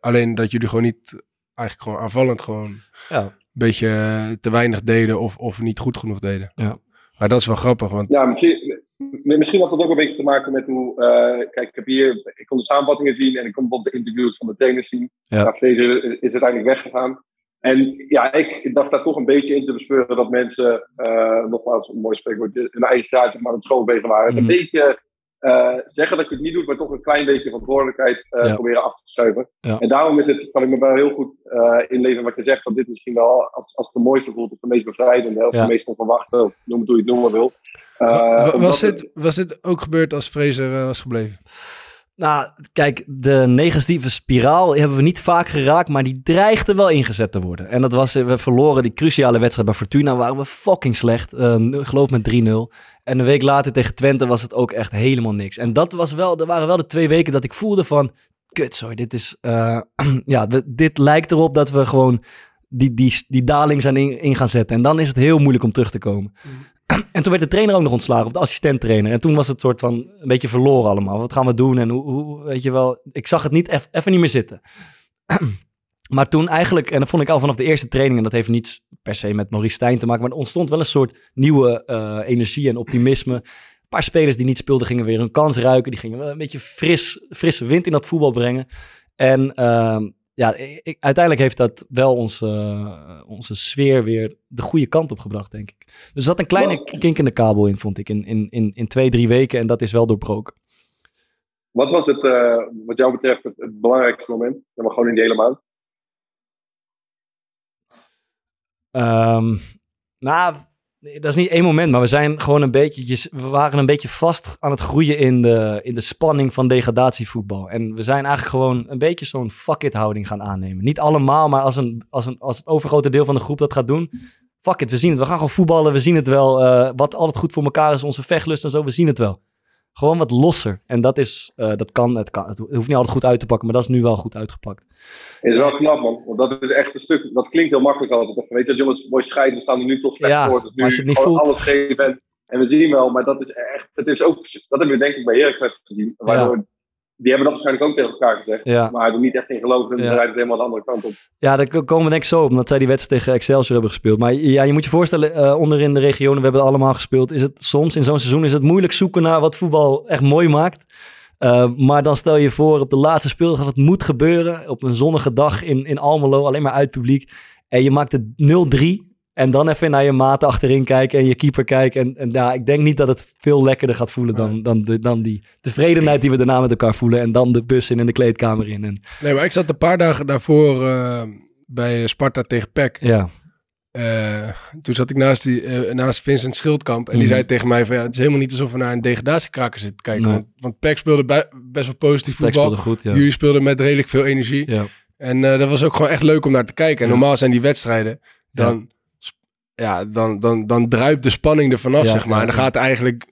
alleen dat jullie gewoon niet... Eigenlijk gewoon aanvallend gewoon... Ja. Een beetje eh, te weinig deden of, of niet goed genoeg deden. Ja. Maar dat is wel grappig, want Ja, misschien, misschien had dat ook een beetje te maken met hoe. eh, kijk, ik heb hier. Ik kon de samenvattingen zien en ik kon bijvoorbeeld de interviews van de trainers zien. Ja. Ja. Deze is uiteindelijk weggegaan. En ja, ik dacht daar toch een beetje in te bespeuren dat mensen, eh, nogmaals, een mooi spreekwoord, hun eigen straat zeg maar aan het schoonvegen waren. Een beetje eh, zeggen dat ik het niet doe, maar toch een klein beetje verantwoordelijkheid eh, Ja. proberen af te schuiven. Ja. En daarom is het, kan ik me wel heel goed inleven wat je zegt, dat dit misschien wel als, als de mooiste voelt, of de meest bevrijdende, of Ja. de meest onverwachte, of noem het hoe je het noemen wil. Was, het- dit, was dit ook gebeurd als Fraser was gebleven? Nou, kijk, de negatieve spiraal hebben we niet vaak geraakt, maar die dreigde wel ingezet te worden. En dat was, we verloren die cruciale wedstrijd bij Fortuna, waren we fucking slecht. N- geloof met 3-0. En een week later tegen Twente was het ook echt helemaal niks. En dat was wel, er waren wel de twee weken dat ik voelde van, kut, sorry, dit is, eh, ja, dit, lijkt erop dat we gewoon die, die, die daling zijn in, in gaan zetten. En dan is het heel moeilijk om terug te komen. En toen werd de trainer ook nog ontslagen, of de assistent-trainer. En toen was het soort van een beetje verloren allemaal. Wat gaan we doen? En hoe, hoe weet je wel, ik zag het niet even niet meer zitten. maar toen eigenlijk, en dat vond ik al vanaf de eerste training, en dat heeft niet per se met Maurice Stijn te maken, maar er ontstond wel een soort nieuwe eh, energie en optimisme. Een paar spelers die niet speelden gingen weer hun kans ruiken. Die gingen wel een beetje fris, frisse wind in dat voetbal brengen. En ehm, ja, ik- uiteindelijk heeft dat wel onze, onze sfeer weer de goede kant op gebracht, denk ik. Dus er zat een kleine Wat- kink in de kabel in, vond ik, in, in, in, in twee, drie weken. En dat is wel doorbroken. Wat was het, eh, wat jou betreft, het, het belangrijkste moment? Dan maar gewoon in die hele maand. Ehm, nou, dat is niet één moment, maar we zijn gewoon een beetje, we waren een beetje vast aan het groeien in de, in de spanning van degradatievoetbal. En we zijn eigenlijk gewoon een beetje zo'n fuck it houding gaan aannemen. Niet allemaal, maar als, een, als, een, als het overgrote deel van de groep dat gaat doen, fuck it, we zien het. We gaan gewoon voetballen, we zien het wel. Eh, wat altijd goed voor elkaar is, onze vechtlust en zo, we zien het wel. Gewoon wat losser. En dat is, eh, dat kan, het kan, het hoeft niet altijd goed uit te pakken, maar dat is nu wel goed uitgepakt. is wel knap, man. Want dat is echt een stuk. Dat klinkt heel makkelijk altijd. Weet je, dat jongens mooi scheiden. We staan er nu tot slecht Ja, voor. Dus nu maar als je het niet voelt- alles geven. En, en we zien wel, maar dat is echt. Het is ook. Dat hebben we denk ik bij Heracles gezien. Waardoor, Die hebben dat waarschijnlijk ook tegen elkaar gezegd. Ja. Maar er niet echt in geloven. En Ja. dan rijdt het helemaal de andere kant op. Ja, daar komen we ik zo op, omdat zij die wedstrijd tegen Excelsior hebben gespeeld. Maar ja, je moet je voorstellen, eh onder in de regionen, we hebben het allemaal gespeeld. Is het soms in zo'n seizoen is het moeilijk zoeken naar wat voetbal echt mooi maakt. Eh, maar dan stel je voor op de laatste speeldag dat het moet gebeuren. Op een zonnige dag in, in Almelo, alleen maar uit publiek. En je maakt het 0-3. En dan even naar je maten achterin kijken en je keeper kijken. En, en ja, ik denk niet dat het veel lekkerder gaat voelen dan, dan, de, dan die tevredenheid die we daarna met elkaar voelen. En dan de bus in en de kleedkamer in. En, Nee, maar ik zat een paar dagen daarvoor eh, bij Sparta tegen PEC. ja, Eh, toen zat ik naast, die, eh, naast Vincent Schildkamp. En die Mhm. zei tegen mij van ja, het is helemaal niet alsof we naar een degradatiekraker zitten te kijken. Nee. Want, want PEC speelde bij- best wel positief voetbal. speelde goed, ja. Jullie speelden met redelijk veel energie. ja. En dat was ook gewoon echt leuk om naar te kijken. En normaal zijn die wedstrijden, dan, ja. Dan, dan, dan druipt de spanning er vanaf, Ja, zeg maar. ja, en dan ja. gaat eigenlijk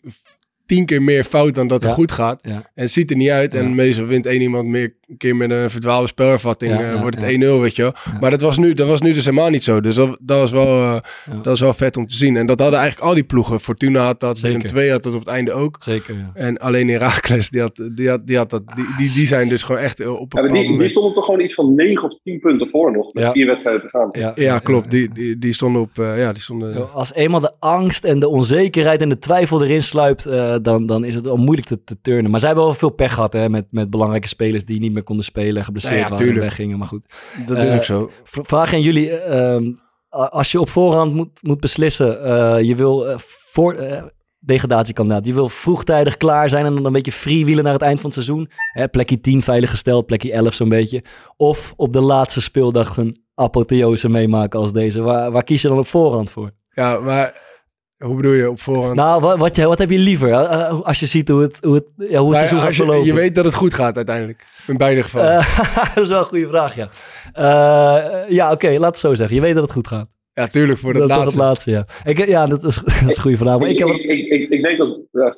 tien keer meer fout dan dat er Ja. goed gaat. Ja. En het ziet er niet uit. En meestal wint één iemand meer een keer met een verdwaalde spelervatting. Ja, eh, ja, wordt het ja. 1-0, weet je wel. Maar dat was, nu, dat was nu dus helemaal niet zo. Dus dat, dat, was wel, eh, Ja. dat was wel vet om te zien. En dat hadden eigenlijk al die ploegen. Fortuna had dat, Zeker. Willem 2 had dat op het einde ook. Zeker, ja. En alleen Herakles, die, had, die, had, die, had dat, die, die, die zijn dus gewoon echt op een die, die stonden toch gewoon iets van 9 of 10 punten voor nog. Met Ja. vier wedstrijden te gaan. Ja, Ja, klopt. Die, die, die stonden op. eh, ja, die stonden. Als eenmaal de angst en de onzekerheid en de twijfel erin sluipt, eh, dan, dan is het wel moeilijk te, te turnen. Maar zij hebben wel veel pech gehad hè, met, met belangrijke spelers die niet meer konden spelen, geblesseerd ja, waren en weggingen. Maar goed, dat is eh, ook zo. Vraag aan jullie, eh, ehm, als je op voorhand moet, moet beslissen, eh, je wil voor... degradatiekandidaat. Je wil vroegtijdig klaar zijn en dan een beetje freewheelen naar het eind van het seizoen. Hè, plekje 10 veilig gesteld, plekje 11 zo'n beetje. Of op de laatste speeldag een apotheose meemaken als deze. Waar, waar kies je dan op voorhand voor? Ja, maar hoe bedoel je op voorhand? Nou, wat, wat, heb je liever? eh, eh, als je ziet hoe het, hoe het, ja, hoe het Nou ja, seizoen gaat je, weet dat het goed gaat uiteindelijk. In beide gevallen. Eh, dat is wel een goede vraag, ja. Eh, ja, oké, laat het zo zeggen. Je weet dat het goed gaat. ja, tuurlijk, voor dat, laatste. dat het laatste, ja. Ik, ja, dat is, dat is een goede vraag. Maar ik heb, ik, het- ik, ik, ik denk dat. Ja,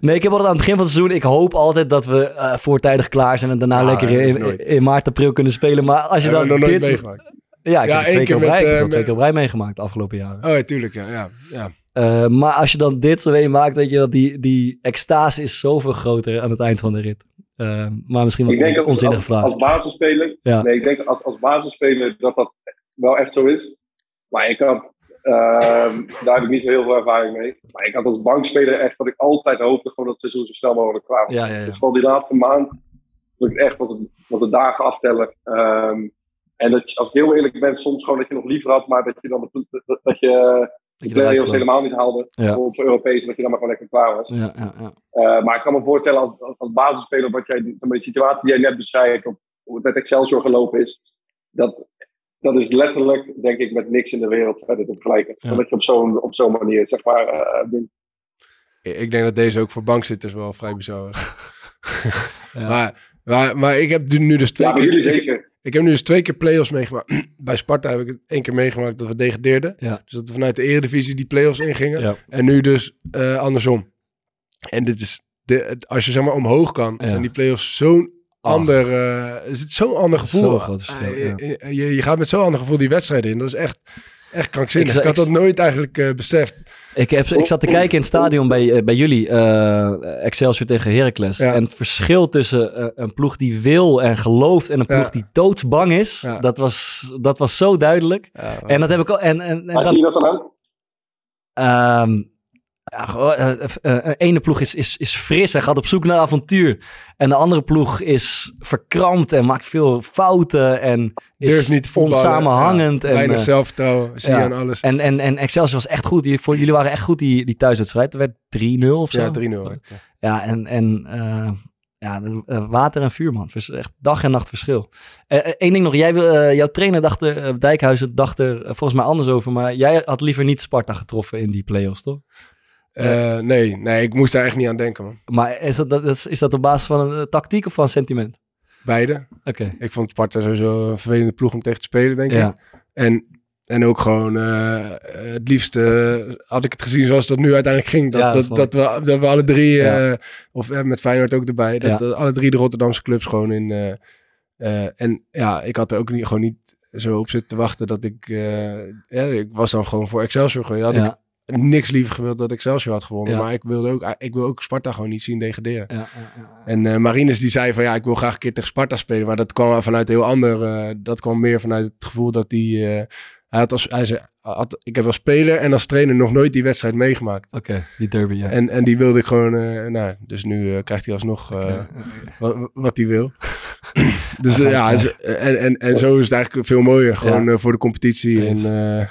nee, ik heb altijd aan het begin van het seizoen... Ik hoop altijd dat we eh, voortijdig klaar zijn... en daarna Ja, lekker in, nooit. in maart, april kunnen spelen. Maar als je Hebben dan we dit... meegemaakt. Ja, ik Ja, heb het twee keer op rij, met, het twee keer op rij meegemaakt de afgelopen jaren. Oh ja, tuurlijk. Ja, ja, ja. Eh, maar als je dan dit zo meemaakt, weet je wel... Die, die extase is zoveel groter aan het eind van de rit. Eh, maar misschien was het denk een dat onzinnige als, vraag. als basisspeler. Ja. Nee, ik denk als, als basisspeler dat dat wel echt zo is. Maar ik had Ehm, daar heb ik niet zo heel veel ervaring mee. Maar ik had als bankspeler echt dat ik altijd hoopte gewoon dat het seizoen zo snel mogelijk klaar was. Ja, ja, ja. Dus vooral die laatste maand dat ik echt was het, was het dagen aftellen. Ehm, en dat, als ik heel eerlijk ben, soms gewoon dat je nog liever had, maar dat je dan dat, dat, dat je Dat de je play-offs wil. helemaal niet haalde. Ja. Op Europees, dat je dan maar gewoon lekker klaar was. Ja, ja, ja. Eh, maar ik kan me voorstellen als, als, basisspeler wat jij, zeg maar, de situatie die jij net beschrijft, of hoe het met Excelsior gelopen is, dat, dat is letterlijk, denk ik, met niks in de wereld verder te vergelijken. Ja. Dat je op zo'n op zo'n manier, zeg maar, eh. Ik denk dat deze ook voor bankzitters wel vrij bizar. Ja. maar, maar, maar ik heb nu dus twee Ja, keer... jullie ik- zeker. Ik heb nu dus twee keer play-offs meegemaakt. Bij Sparta heb ik het één keer meegemaakt dat we degradeerden. Ja. Dus dat we vanuit de eredivisie die play-offs ingingen. Ja. En nu dus eh, andersom. En dit is, de, als je zeg maar omhoog kan, Ja. zijn die play-offs zo'n ander, eh, is het zo'n ander gevoel. Groot verschil, ja. eh, je, je gaat met zo'n ander gevoel die wedstrijden in. Dat is echt, echt krankzinnig. Ik Ik, had dat nooit eigenlijk eh, beseft. Ik, heb, ik zat te kijken in het stadion bij, eh, bij jullie, eh, Excelsior tegen Heracles. Ja. En het verschil tussen eh, een ploeg die wil en gelooft en een ploeg Ja. die doodsbang is, Ja. dat, was, dat was zo duidelijk. Ja, En dat heb ik ook. En, en, en dat, zie je dat dan aan? Ehm, ja, gewoon, eh, eh, eh, een ene ploeg is, is, is fris en gaat op zoek naar avontuur. En de andere ploeg is verkrampt en maakt veel fouten en is durft niet onsamenhangend. Ja, en, weinig eh, zelfvertrouwen, zie je ja. aan alles. en, en, en Excelsior was echt goed. Jullie, voor, jullie waren echt goed die, die thuiswedstrijd. Er werd 3-0 of zo. Ja, 3-0. Ja, en, en ja, water en vuur, man. Echt dag en nacht verschil. Eén ding nog. Jij, wil- jouw trainer dacht er, Dijkhuizen dacht er volgens mij anders over. Maar jij had liever niet Sparta getroffen in die play-offs, toch? Eh, nee, nee, ik moest daar echt niet aan denken, man. Maar is dat, dat, is, is dat op basis van een eh, tactiek of van sentiment? Beide. Oké. Ik vond Sparta sowieso een vervelende ploeg om tegen te spelen, denk Ja. ik. En, en ook gewoon, eh, het liefst eh, had ik het gezien zoals dat nu uiteindelijk ging. Dat, Ja, dat dat, we, dat we alle drie, Ja. of met Feyenoord ook erbij, dat alle drie de Rotterdamse clubs gewoon in... en ja, ik had er ook niet, gewoon niet zo op zitten te wachten dat ik... ja, ik was dan gewoon voor Excelsior geweest. Had Ja, ik niks liever gewild dat Excelsior had gewonnen. Ja. Maar ik wilde ook, ik wil ook Sparta gewoon niet zien degraderen. ja, ja, ja. En eh Marines die zei van ja, ik wil graag een keer tegen Sparta spelen. Maar dat kwam vanuit heel ander. eh, dat kwam meer vanuit het gevoel dat hij. eh, hij had als, hij zei, had, ik heb als speler en als trainer nog nooit die wedstrijd meegemaakt. Oké, die derby, ja. En, en die wilde ik gewoon. eh, nou, dus nu eh, krijgt hij alsnog eh, wat, wat hij wil. dus Ja, en, en, en zo is het eigenlijk veel mooier. Gewoon Ja. voor de competitie en,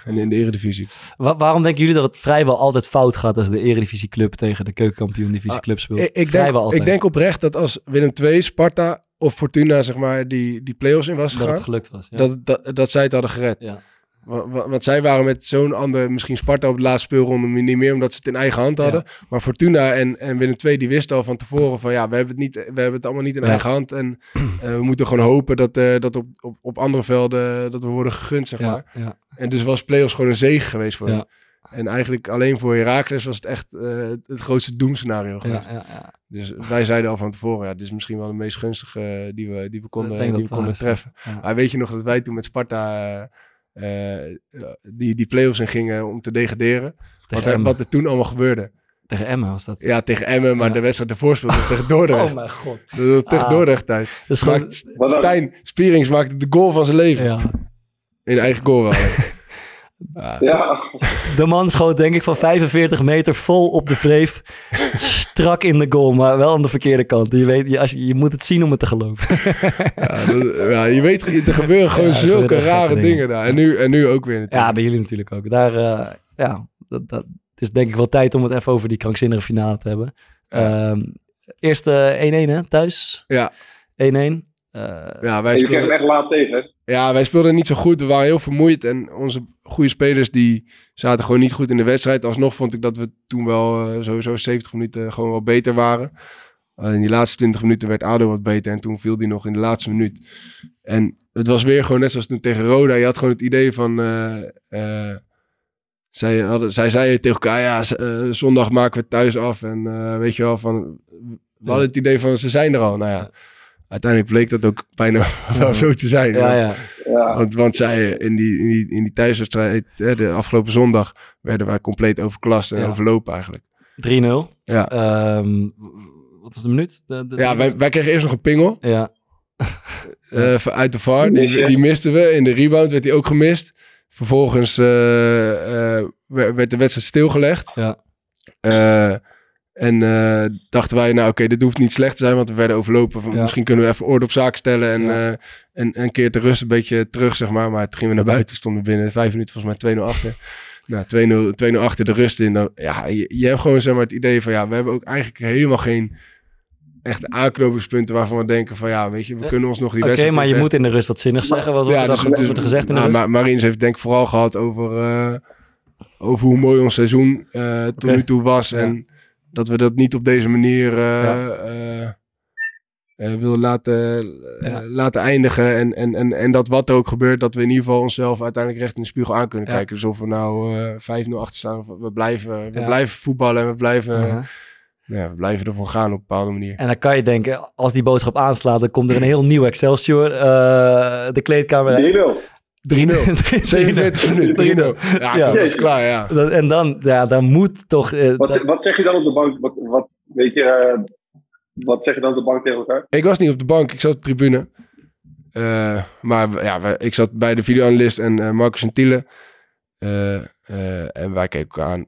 en in de eredivisie. Wa- waarom denken jullie dat het vrijwel altijd fout gaat als de Eredivisie club tegen de keukenkampioen divisie Ah, club speelt? Ik, ik, denk, altijd. ik denk oprecht dat als Willem II, Sparta of Fortuna zeg maar die, die play-offs in was dat gegaan. het gelukt was. Ja. dat, dat, dat zij het hadden gered. Ja. Wa- wa- Want, zij waren met zo'n ander, misschien Sparta op de laatste speelronde niet meer, omdat ze het in eigen hand hadden. Maar Fortuna en, en Willem II, die wisten al van tevoren van ja, we hebben het, niet, we hebben het allemaal niet in Ja. eigen hand. En eh, we moeten gewoon hopen dat, eh, dat op, op, op andere velden dat we worden gegund, zeg maar. ja, ja, En dus was play-offs gewoon een zege geweest voor hen. En eigenlijk alleen voor Heracles was het echt eh, het, grootste doemscenario geweest. ja, ja. Dus wij zeiden al van tevoren, ja, dit is misschien wel de meest gunstige die we, die we konden, die we konden treffen. Maar weet je nog dat wij toen met Sparta die, die play-offs in gingen om te degraderen? Wat er, wat er toen allemaal gebeurde. tegen Emmen was dat. Ja, tegen Emmen, maar Ja. de wedstrijd ervoor speelde tegen Dordrecht. Oh mijn god. Dat tegen Ah. Dordrecht thuis. Stijn Spierings maakte de goal van zijn leven. Ja. In eigen goal wel. Ja. Ja, De man schoot denk ik van 45 meter vol op de vreef. Strak in de goal, maar wel aan de verkeerde kant. Je, weet, je, als je, je moet het zien om het te geloven. Ja, dat- ja, je weet, er gebeuren gewoon Ja, zulke rare dingen. dingen. daar. En nu, en nu ook weer natuurlijk. Ja, bij jullie natuurlijk ook. Daar, eh, ja, dat, dat, het is denk ik wel tijd om het even over die krankzinnige finale te hebben. Ja. Ehm, eerst eh, 1-1 hè, thuis. 1-1. Ja. Eh, ja, wij je kreeg hem speelden, echt laat tegen. ja, wij speelden niet zo goed. We waren heel vermoeid. En onze goede spelers die zaten gewoon niet goed in de wedstrijd. Alsnog vond ik dat we toen wel eh, sowieso 70 minuten gewoon wel beter waren. Uh, in die laatste 20 minuten werd ADO wat beter. En toen viel die nog in de laatste minuut. En het was weer gewoon net zoals toen tegen Roda. Je had gewoon het idee van... eh, eh, zij, hadden, zij zeiden tegen elkaar, ja, z- eh, zondag maken we het thuis af. En eh, weet je wel, van, we hadden het idee van, ze zijn er al. Nou ja, uiteindelijk bleek dat ook bijna wel zo te zijn. ja, ja. Ja. Want, want zij in die, in die, in die thuiswedstrijd, eh, de afgelopen zondag, werden wij compleet overklast en Ja. overlopen eigenlijk. 3-0. Ja, Ehm, wat was de minuut? De, de- ja wij, wij kregen eerst nog een pingel ja. eh, uit de VAR. Die, die misten we. In de rebound werd die ook gemist. Vervolgens eh, eh, werd werd de wedstrijd stilgelegd. Ja. Eh, en eh, dachten wij, nou oké, dit hoeft niet slecht te zijn, want we werden overlopen. Van, Ja. Misschien kunnen we even orde op zaak stellen en, Ja. eh, en, en een keer te rust een beetje terug, zeg maar. Maar toen gingen we naar buiten, stonden binnen vijf minuten volgens mij 2-0 achter. Nou, 2-0 2-0 achter de rust in. Dan, ja, je, je hebt gewoon zeg maar, het idee van, ja, we hebben ook eigenlijk helemaal geen echte aanknopingspunten waarvan we denken van, ja, weet je, we Ja. kunnen ons nog die Oké, wedstrijd... maar je moet in de rust wat zinnig zeggen. Wat wordt er dan dus- wordt gezegd in de nou, rust? Ma- Marines heeft denk ik vooral gehad over, eh, over hoe mooi ons seizoen eh, tot Oké. nu toe was. Ja. En dat we dat niet op deze manier eh, Ja. eh, eh, willen laten, Ja. laten eindigen. En, en, en, en dat wat er ook gebeurt, dat we in ieder geval onszelf uiteindelijk recht in de spiegel aan kunnen Ja. kijken. Dus of we nou eh 5-0 achter staan, of we blijven, we Ja. blijven voetballen en we blijven, Uh-huh. ja, we blijven ervoor gaan op een bepaalde manier. En dan kan je denken, als die boodschap aanslaat, dan komt er een heel nieuw Excelsior. eh, de kleedkamer. 3-0. 3-0. 47 minuten, 3-0. Ja, Ja. dat is klaar, ja. Dat- En dan, ja, dan moet toch... eh, Wat, dat- wat zeg je dan op de bank? Wat, wat, weet je, eh, wat zeg je dan op de bank tegen elkaar? Ik was niet op de bank, ik zat op de tribune. Eh, maar ja, ik zat bij de videoanalist en eh, Marcus en Tiele. Eh, eh, en wij keken elkaar aan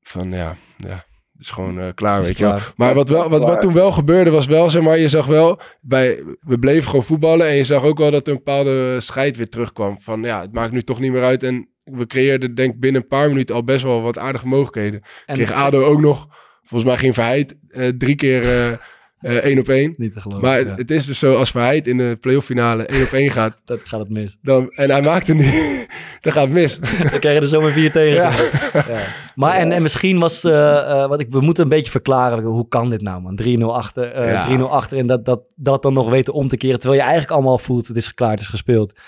van ja, ja is gewoon eh, klaar, is weet je wel. Maar wat, wel, wat, wat toen wel gebeurde was wel, zeg maar, je zag wel, bij, we bleven gewoon voetballen. En je zag ook wel dat er een bepaalde scheid weer terugkwam. Van ja, het maakt nu toch niet meer uit. En we creëerden denk ik binnen een paar minuten al best wel wat aardige mogelijkheden. en, Kreeg ADO ook nog, volgens mij ging Verheid eh, drie keer eh, eh, één op één. Niet te geloven. Maar ja. het, het is dus zo, als Verheid in de playoff finale 1 op 1 gaat, dat gaat het mis. dan, en hij maakt het niet, dan gaat het mis. Dan krijg je er zomaar vier tegen. Ja. Maar en, en misschien was, eh, eh, wat ik, we moeten een beetje verklaren, hoe kan dit nou man? 3-0 achter, Ja. 3-0 achter en dat, dat, dat dan nog weten om te keren, terwijl je eigenlijk allemaal voelt, het is klaar, het is gespeeld.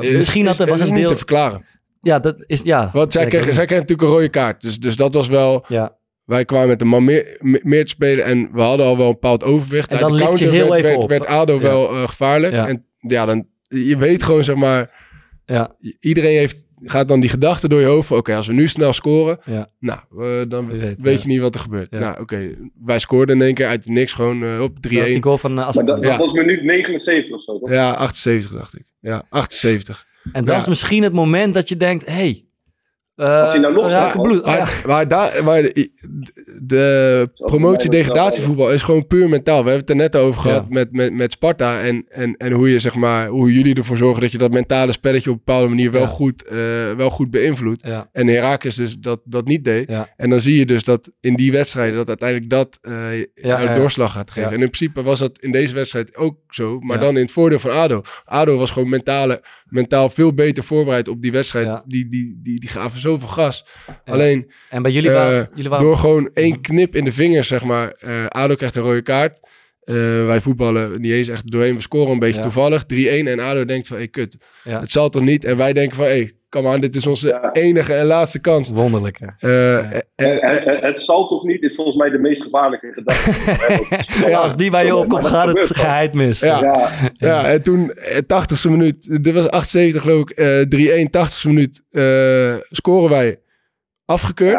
Is- misschien is, had er was een deel, te verklaren. ja, dat is, ja. Want zij kreeg, zij kreeg natuurlijk een rode kaart. Dus, dus dat was wel, ja. Wij kwamen met een man meer, me- meer te spelen en we hadden al wel een bepaald overwicht. En Uit dan de lift je counter heel werd, even werd, op. werd ADO Ja. wel eh, gevaarlijk. Ja. En ja, dan, je weet gewoon zeg maar, Ja. iedereen heeft, gaat dan die gedachte door je hoofd van, oké, als we nu snel scoren, Ja. nou, eh, dan weet, weet ja. je niet wat er gebeurt. Ja. Nou, oké, wij scoorden in één keer uit niks gewoon eh, op 3-1. Dat was die goal van uh, Maar dat, dat Ja. was minuut 79 of zo, toch? Ja, 78 dacht ik. Ja, 78. En dat Ja. is misschien het moment dat je denkt, hey, eh, Als hij nou gaat, bloed. Oh, ja. Maar, maar, daar, maar de, de promotie-degradatievoetbal is gewoon puur mentaal. We hebben het er net over gehad Ja. met, met, met Sparta. En, en, en hoe, je, zeg maar, hoe jullie ervoor zorgen dat je dat mentale spelletje op een bepaalde manier wel, Ja. goed, eh, wel goed beïnvloedt. Ja, En Herakles dus dat, dat niet deed. Ja. En dan zie je dus dat in die wedstrijden dat uiteindelijk dat eh ja. doorslag gaat geven. Ja. En in principe was dat in deze wedstrijd ook zo. Maar Ja. dan in het voordeel van ADO. ADO was gewoon mentale, mentaal veel beter voorbereid op die wedstrijd. Ja. Die, die, die, die gaven zoveel gas. Ja. Alleen en bij jullie Eh, waren, jullie waren door gewoon één knip in de vingers, zeg maar. eh ADO krijgt een rode kaart. Eh, wij voetballen niet eens echt doorheen. We scoren een beetje Ja. toevallig. 3-1. En ADO denkt van, hé kut, Ja. het zal toch niet? En wij denken van, hé, kom aan, dit is onze Ja. enige en laatste kans. wonderlijk. hè. Eh, En, en- en- en het zal toch niet, is volgens mij de meest gevaarlijke gedachte. Ja, als die bij je opkomt, gaat het geheid mis. Ja. Ja, Ja, en toen, eh, 80ste minuut, dit was 78 geloof ik, eh 3-1, 80ste minuut, eh, scoren wij afgekeurd.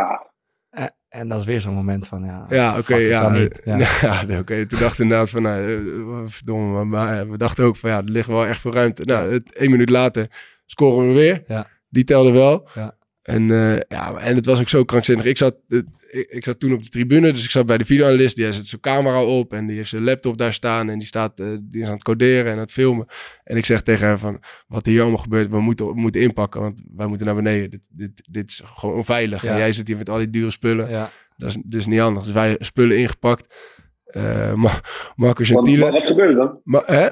Eh, En dat is weer zo'n moment van, ja, oké, ja. kan niet. Ja. Ja, oké. Toen dachten we inderdaad van, nou, eh, verdomme, maar, eh, we dachten ook van, ja, er ligt wel echt veel ruimte. Nou, één minuut later scoren we weer. Ja. Die telde wel. Ja. En, eh, ja, en het was ook zo krankzinnig. Ik zat, eh, ik, ik zat toen op de tribune, dus ik zat bij de videoanalist. Die zet zijn camera op en die heeft zijn laptop daar staan. En die, staat, eh, die is aan het coderen en aan het filmen. En ik zeg tegen hem van, wat hier allemaal gebeurt, we moeten, we moeten inpakken. Want wij moeten naar beneden. Dit, dit, dit is gewoon onveilig. Ja. En jij zit hier met al die dure spullen. Ja. Dat is, dat is niet anders. Dus wij spullen ingepakt. Eh Ma- Marco Gentile. wat, wat gebeurde dan? Maar, hè?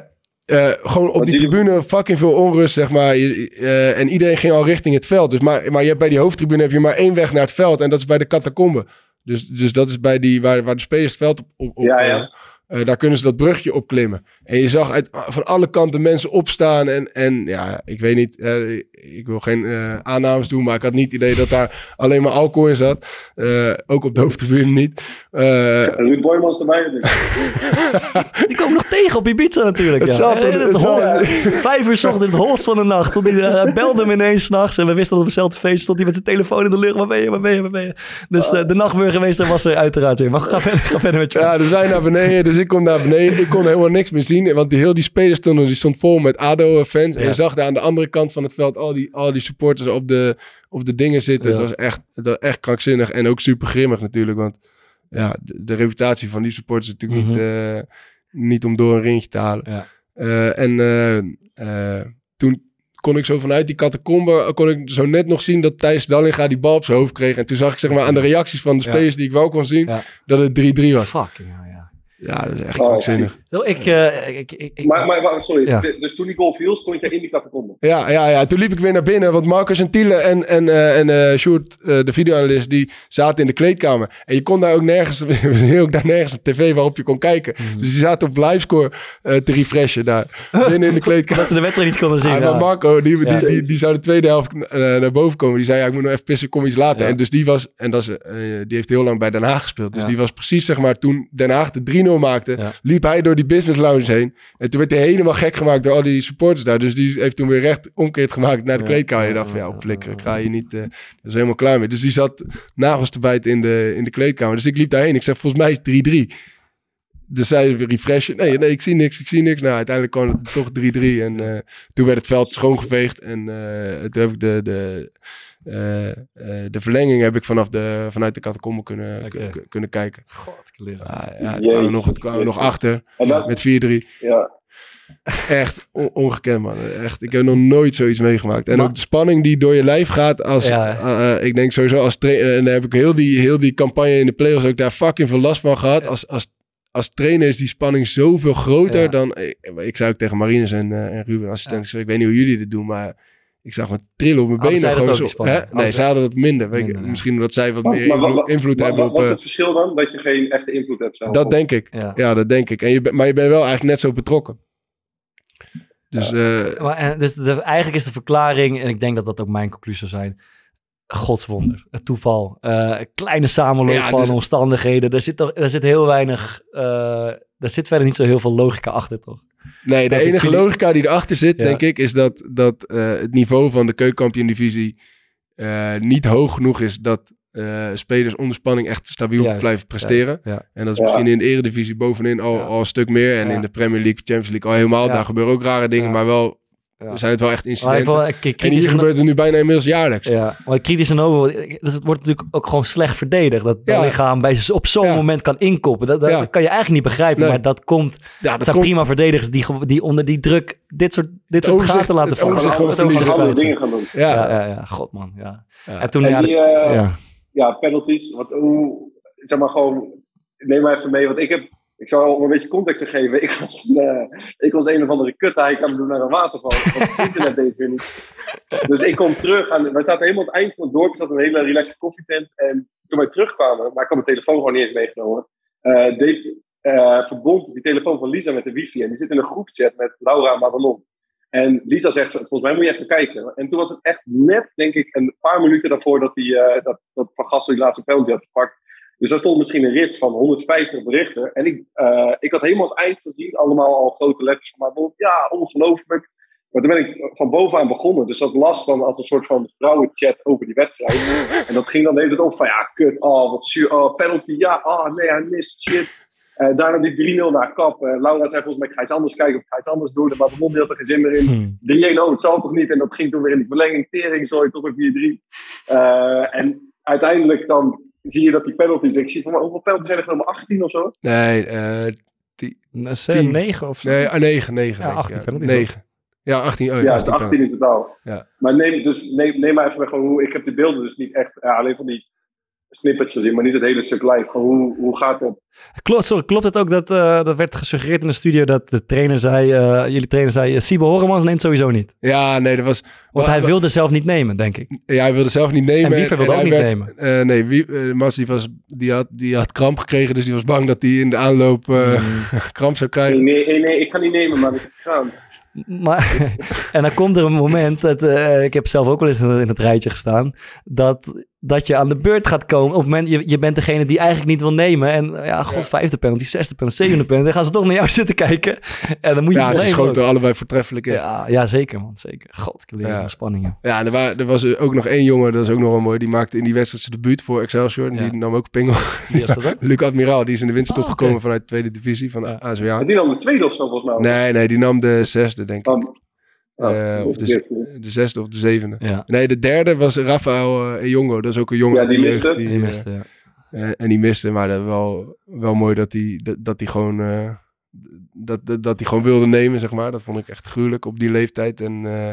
Eh, gewoon op die tribune fucking veel onrust, zeg maar. Eh, en iedereen ging al richting het veld. Dus maar, maar je hebt bij die hoofdtribune heb je maar één weg naar het veld. En dat is bij de catacombe. Dus, dus dat is bij die, waar, waar de spelers het veld op... op, op Ja, ja. Eh, daar kunnen ze dat brugje op klimmen. En je zag uit, van alle kanten mensen opstaan. En, en ja, ik weet niet, eh, ik wil geen eh, aannames doen, maar ik had niet het idee dat daar alleen maar alcohol in zat. Eh, ook op de hoofdtribune niet. Eh, Ruud Boymans erbij. Dus. Die komen nog tegen op Ibiza natuurlijk. Het ja. zat Eh, het het zat holst- Vijf uur 's ochtends, het holst van de nacht. Stond hij, belde hem ineens s'nachts en we wisten dat op hetzelfde feest stond hij met zijn telefoon in de lucht. Waar ben je, waar ben je, waar ben je? Dus eh, de nachtburgemeester was er uiteraard weer. Maar ga verder, ga verder met je. Ja, dus wij naar beneden. Dus ik kom naar beneden. Ik kon helemaal niks meer zien. Want die, heel die spelers stonden, die stond vol met ADO-fans. En je zag daar aan de andere kant van het veld al die, al die supporters op de, op de dingen zitten. Ja. Het was echt, het was echt krankzinnig en ook super grimmig natuurlijk. Want ja, de, de reputatie van die supporters is natuurlijk niet, eh, niet om door een ringje te halen. Ja. Eh, en eh, toen kon ik zo vanuit die catacombe, kon ik zo net nog zien dat Thijs Dallinga die bal op zijn hoofd kreeg. En toen zag ik zeg maar aan de reacties van de spelers die ik wel kon zien, dat het 3-3 was. Fucking hell, ja. Ja, dat is echt Oh, krankzinnig. Zo, ik, eh, ik, ik, ik- Maar, maar, maar, sorry, Ja. dus toen die goal viel, stond je in die catacombe. Ja, ja, ja, toen liep ik weer naar binnen. Want Marcus en Tiele en, en, eh en eh Sjoerd, eh, de videoanalist, die zaten in de kleedkamer. En je kon daar ook nergens, ook daar nergens een tv waarop je kon kijken. Mhm. Dus die zaten op livescore eh te refreshen daar. Binnen in de kleedkamer. dat ze de wedstrijd niet konden zien. Ah, maar Marco, die, die, Ja. die, die, zou de tweede helft eh, naar boven komen. Die zei, ja, ik moet nog even pissen, kom iets later. Ja. En dus die was, en dat is, eh, die heeft heel lang bij Den Haag gespeeld. Dus Ja. die was precies, zeg maar, toen Den Haag de 3-0 maakte, Ja. liep hij door die business lounge heen. En toen werd hij helemaal gek gemaakt door al die supporters daar. Dus die heeft toen weer recht omkeerd gemaakt naar de Ja. kleedkamer. En dacht van, ja, flikker, ik ga je niet, eh dat is helemaal klaar mee. Dus die zat nagels te bijten in de, in de kleedkamer. Dus ik liep daarheen. Ik zeg, volgens mij is het 3-3. Dus zij weer refreshen. Nee, nee, ik zie niks, ik zie niks. Nou, uiteindelijk kwam het toch 3-3. En eh, toen werd het veld schoongeveegd. En eh, toen heb ik de, de, eh, eh, de verlenging heb ik vanaf de, vanuit de catacombe kunnen, kunnen kijken. God, kleren. Ah, ja, het Jezus kwamen nog, kwamen nog achter dat, met 4-3. ja. Echt on- ongekend, man. Echt, ik heb nog nooit zoiets meegemaakt. En Maar- ook de spanning die door je lijf gaat als... Ja. eh, ik denk sowieso als trainer... En daar heb ik heel die, heel die campagne in de playoffs ook daar fucking veel last van gehad. Als, als, als trainer is die spanning zoveel groter Ja. dan... Ik, ik zei ook tegen Marines en, eh, en Ruben, assistent, ik, zei, ik weet niet hoe jullie dit doen, maar... Ik zag me trillen op mijn Hadden benen. Gewoon zo, hè? spanning? Nee, Hadden ze hadden dat minder. Weet ik- Minder, ja. Misschien omdat zij wat Maar- meer maar- invloed, maar- invloed maar- hebben wat, op... wat is eh, het verschil dan? Dat je geen echte invloed hebt zelf? dat denk ik. Ja. Ja, dat denk ik. En je, bent- maar je bent wel eigenlijk net zo betrokken. Dus eh, Maar, en, dus de, eigenlijk is de verklaring, en ik denk dat dat ook mijn conclusie zou zijn, godswonder, het toeval, eh, kleine samenloop Ja, van dus- omstandigheden. Er zit, toch, er zit heel weinig, eh, er zit verder niet zo heel veel logica achter, toch? Nee, de Dat enige jullie- logica die erachter zit, Ja. denk ik, is dat, dat eh, het niveau van de keukenkampioen-divisie eh, niet hoog genoeg is dat eh, spelers onder spanning echt stabiel Juist, blijven presteren. Ja. En dat is Ja. misschien in de eredivisie bovenin al, Ja. al een stuk meer. En Ja. in de Premier League, Champions League al helemaal. Ja. Daar gebeuren ook rare dingen, Ja. maar wel Ja. zijn het wel echt incidenten. wil, ik, en hier gebeurt het nu bijna inmiddels jaarlijks. Ja, maar kritisch en over, dus het wordt natuurlijk ook gewoon slecht verdedigd. Dat dat Ja. lichaam bij, op zo'n Ja. moment kan inkoppen. Dat, dat, Ja. dat kan je eigenlijk niet begrijpen, Nee. maar dat komt... Ja, dat zijn komt, prima verdedigers die, die onder die druk dit soort, dit soort overzicht- gaten laten vallen. overzicht Gewoon verliezen. andere dingen gaan doen. ja, Ja, ja, ja, god man, ja. Ja. En toen, En die, dat- eh, ja. ja, penalties. Wat, hoe, zeg maar gewoon, neem maar even mee. Want ik heb, ik zal een beetje context te geven. Ik was, eh, ik was een of andere kut hij kan doen naar een waterval. Het internet deed weer niet. Dus ik kom terug. En wij zaten helemaal aan het eind van het dorp. Er zat een hele relaxe koffietent. En toen wij terugkwamen, maar ik had mijn telefoon gewoon niet eens meegenomen. eh deed, eh, verbond die telefoon van Lisa met de wifi. En die zit in een groepchat met Laura en Madelon. En Lisa zegt, volgens mij moet je even kijken. En toen was het echt net, denk ik, een paar minuten daarvoor dat, die, dat, dat Van Gastel die laatste penalty had gepakt. Dus daar stond misschien een rits van 150 berichten. En ik, eh, ik had helemaal het eind gezien, allemaal al grote letters van. Ja, ongelooflijk. Maar toen ben ik van bovenaan begonnen. Dus dat las dan als een soort van vrouwenchat over die wedstrijd. en dat ging dan de hele tijd op van ja, kut, oh, wat zuur, oh, penalty, ja, oh, nee, hij mist, shit. Eh, daarna die 3-0 naar kap. Eh, Laura zei volgens mij, ik ga iets anders kijken of ik ga iets anders doen. Maar de mond had er geen zin meer in. Hm. 3-1, oh, het zal toch niet. En dat ging toen weer in die verlenging. Tering, sorry, toch weer 4-3. Eh, en uiteindelijk dan zie je dat die penalties... Ik zie van, hoeveel penalties zijn er genomen? 18 of zo? Nee, eh, Een Tien. 9 of zo. nee, ah, 9, 9. Ja, denk ik, 18 ja. penalties 9. Ja, 18. Oh, Ja, ja, het is 18 in totaal. Ja. Maar neem, dus neem, neem maar even weg gewoon hoe... Ik heb de beelden dus niet echt... Ja, alleen van die snippets gezien, maar niet het hele stuk live. Hoe, hoe gaat het? Klopt, sorry, klopt het ook dat, eh, dat werd gesuggereerd in de studio dat de trainer zei, eh, jullie trainer zei, uh, Siebe Horemans neemt sowieso niet. Ja, nee, dat was... Want wa- hij wilde zelf niet nemen, denk ik. Ja, hij wilde zelf niet nemen. En Wiever wilde hij ook niet werd- nemen. eh, nee, wie, eh, die, was, die, had, die had kramp gekregen, dus die was bang dat hij in de aanloop eh, kramp zou krijgen. nee, nee, nee, ik ga niet nemen, maar ik heb het gedaan. Maar, en dan komt er een moment, dat, eh, ik heb zelf ook wel eens in, in het rijtje gestaan, dat, dat je aan de beurt gaat komen. Op het moment, je, je bent degene die eigenlijk niet wil nemen. En eh, ja, god, vijfde penalty, zesde penalty, zevende penalty. Dan gaan ze toch naar jou zitten kijken. En dan moet je Ja, ze schoten ook. allebei voortreffelijk in. Ja, Ja, ja, zeker man, zeker. God, ik leer Ja. de spanningen. en er, wa- er was ook nog één jongen, dat is ook nog wel mooi, die maakte in die wedstrijd zijn debuut voor Excelsior. En Ja. die nam ook pingel. Wie is dat ook? Luc Admiraal, die is in de winterstop Oh, oké. gekomen vanuit de tweede divisie van Ja. ASWA. En die dan de tweede of zo, volgens mij. Nee, nee, die nam de zesde, denk ik. Dan- Eh, of de, z- de zesde of de zevende. Ja, Nee, de derde was Rafael uh, Jongo. Dat is ook een jongen. Ja, die miste. die, die eh, miste. ja. eh, en die miste. Maar dat wel, wel mooi dat hij dat, dat hij gewoon... eh, dat, dat, dat hij gewoon wilde nemen, zeg maar. Dat vond ik echt gruwelijk op die leeftijd. En eh,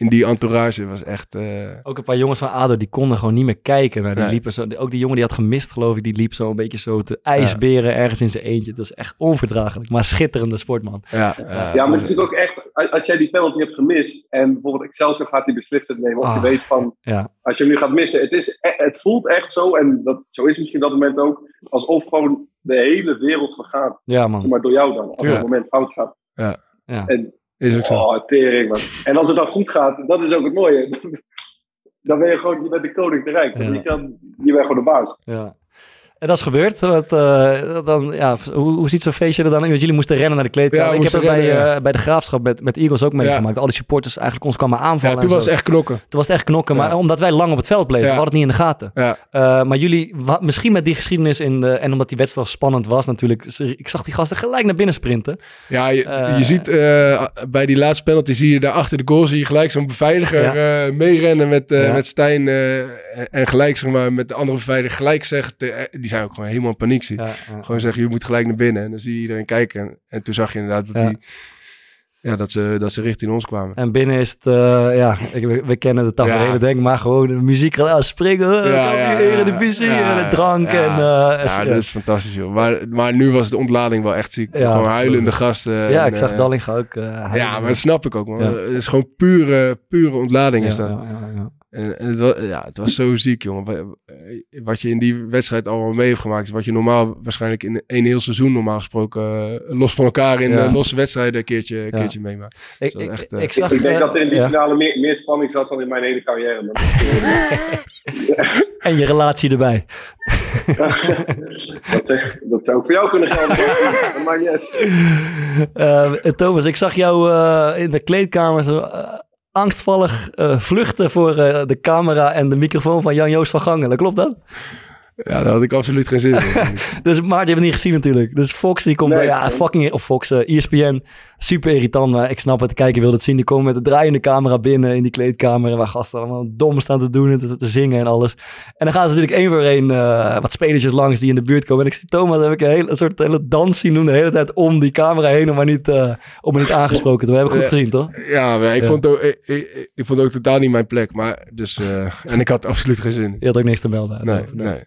in die entourage was echt... eh, Ook een paar jongens van ADO, die konden gewoon niet meer kijken. Naar die Nee. liepen zo, ook die jongen die had gemist, geloof ik, die liep zo een beetje zo te ijsberen ergens in zijn eentje. Dat is echt onverdraaglijk, maar schitterende sportman. ja, Ja, maar het is natuurlijk ook echt, als jij die penalty hebt gemist en bijvoorbeeld Excelsior gaat die beslissend nemen, of je Ah, weet van, ja. als je hem nu gaat missen, het, is, e- het voelt echt zo, en dat, zo is misschien dat moment ook, alsof gewoon de hele wereld vergaat, Ja, zeg man. maar door jou dan, als Ja. het moment fout gaat. Ja. Ja. En, is ook zo. oh, tering man. En als het dan goed gaat, dat is ook het mooie. Dan ben je gewoon, je bent de koning te rijk. Ja. Je, kan, je bent gewoon de baas. Ja. En dat is gebeurd. Eh, dan, ja, hoe, hoe ziet zo'n feestje er dan in? Want jullie moesten rennen naar de kleedkamer. Ja, ik heb het bij, eh, bij de Graafschap met, met Eagles ook meegemaakt. Al die supporters eigenlijk ons kwamen aanvallen. Toen en was het echt knokken. Toen was het echt knokken, maar omdat wij lang op het veld bleven, we hadden het niet in de gaten. Eh, maar jullie, misschien met die geschiedenis in de, en omdat die wedstrijd spannend was natuurlijk, ik zag die gasten gelijk naar binnen sprinten. ja je, je ziet bij die laatste penalty zie je daar achter de goal zie je gelijk zo'n beveiliger meerennen met, met Stijn en, gelijk zeg maar met de andere beveiliger gelijk zegt, die zijn ook gewoon helemaal in paniek ja. Gewoon zeggen, je moet gelijk naar binnen. En dan zie je iedereen kijken. En, en toen zag je inderdaad dat, Ja. die, ja, dat, ze, dat ze richting ons kwamen. En binnen is het, eh, ja, ik, we, we kennen de tafereelen Ja. denk maar gewoon de muziek gaat aan springen. Ja, Ja, ja, ja, Eredivisie ja, en de drank. ja. en, eh, Ja, dat is fantastisch joh. Maar, maar nu was de ontlading wel echt ziek. Ja, gewoon huilende gasten. ja, en, ik zag eh, Dallinga ook. eh. Ja, maar dat snap ik ook man. Het is gewoon pure, pure ontlading ja, is dat. En, en het, was, ja, het was zo ziek, jongen. Wa- Wat je in die wedstrijd allemaal mee heeft gemaakt, is wat je normaal waarschijnlijk in één heel seizoen normaal gesproken eh, los van elkaar in Ja. eh, losse wedstrijden een keertje, Ja. keertje meemaakt. Ik, ik, echt, eh, ik zag, ik denk eh, dat er in die ja. finale meer, meer spanning zat dan in mijn hele carrière. man. En je relatie erbij. dat, zeg- dat zou ook voor jou kunnen gelden. Dat maakt niet uit. Eh, Thomas, ik zag jou eh, in de kleedkamer zo eh, angstvallig eh, vluchten voor eh, de camera en de microfoon van Jan-Joost van Gangelen. Klopt dat? Ja, daar had ik absoluut geen zin in. Dus, maar die hebben het niet gezien natuurlijk. Dus Fox die komt, Nee, ja, fucking, of Fox, eh, ESPN, super irritant. Maar ik snap het, de kijker wil het zien. Die komen met de draaiende camera binnen in die kleedkamer. Waar gasten allemaal dom staan te doen en te, te zingen en alles. En dan gaan ze natuurlijk één voor één eh, wat spelertjes langs die in de buurt komen. En ik zie Thomas, heb ik een, hele, een soort hele dans zien doen de hele tijd om die camera heen. Om maar niet, eh, om maar niet aangesproken te worden. Hebben we goed gezien, toch? Ja, maar ik, Ja. Vond ook, ik, ik, ik vond ook totaal niet mijn plek. Maar dus, eh, en ik had absoluut geen zin in. Je had ook niks te melden. Nee, nee.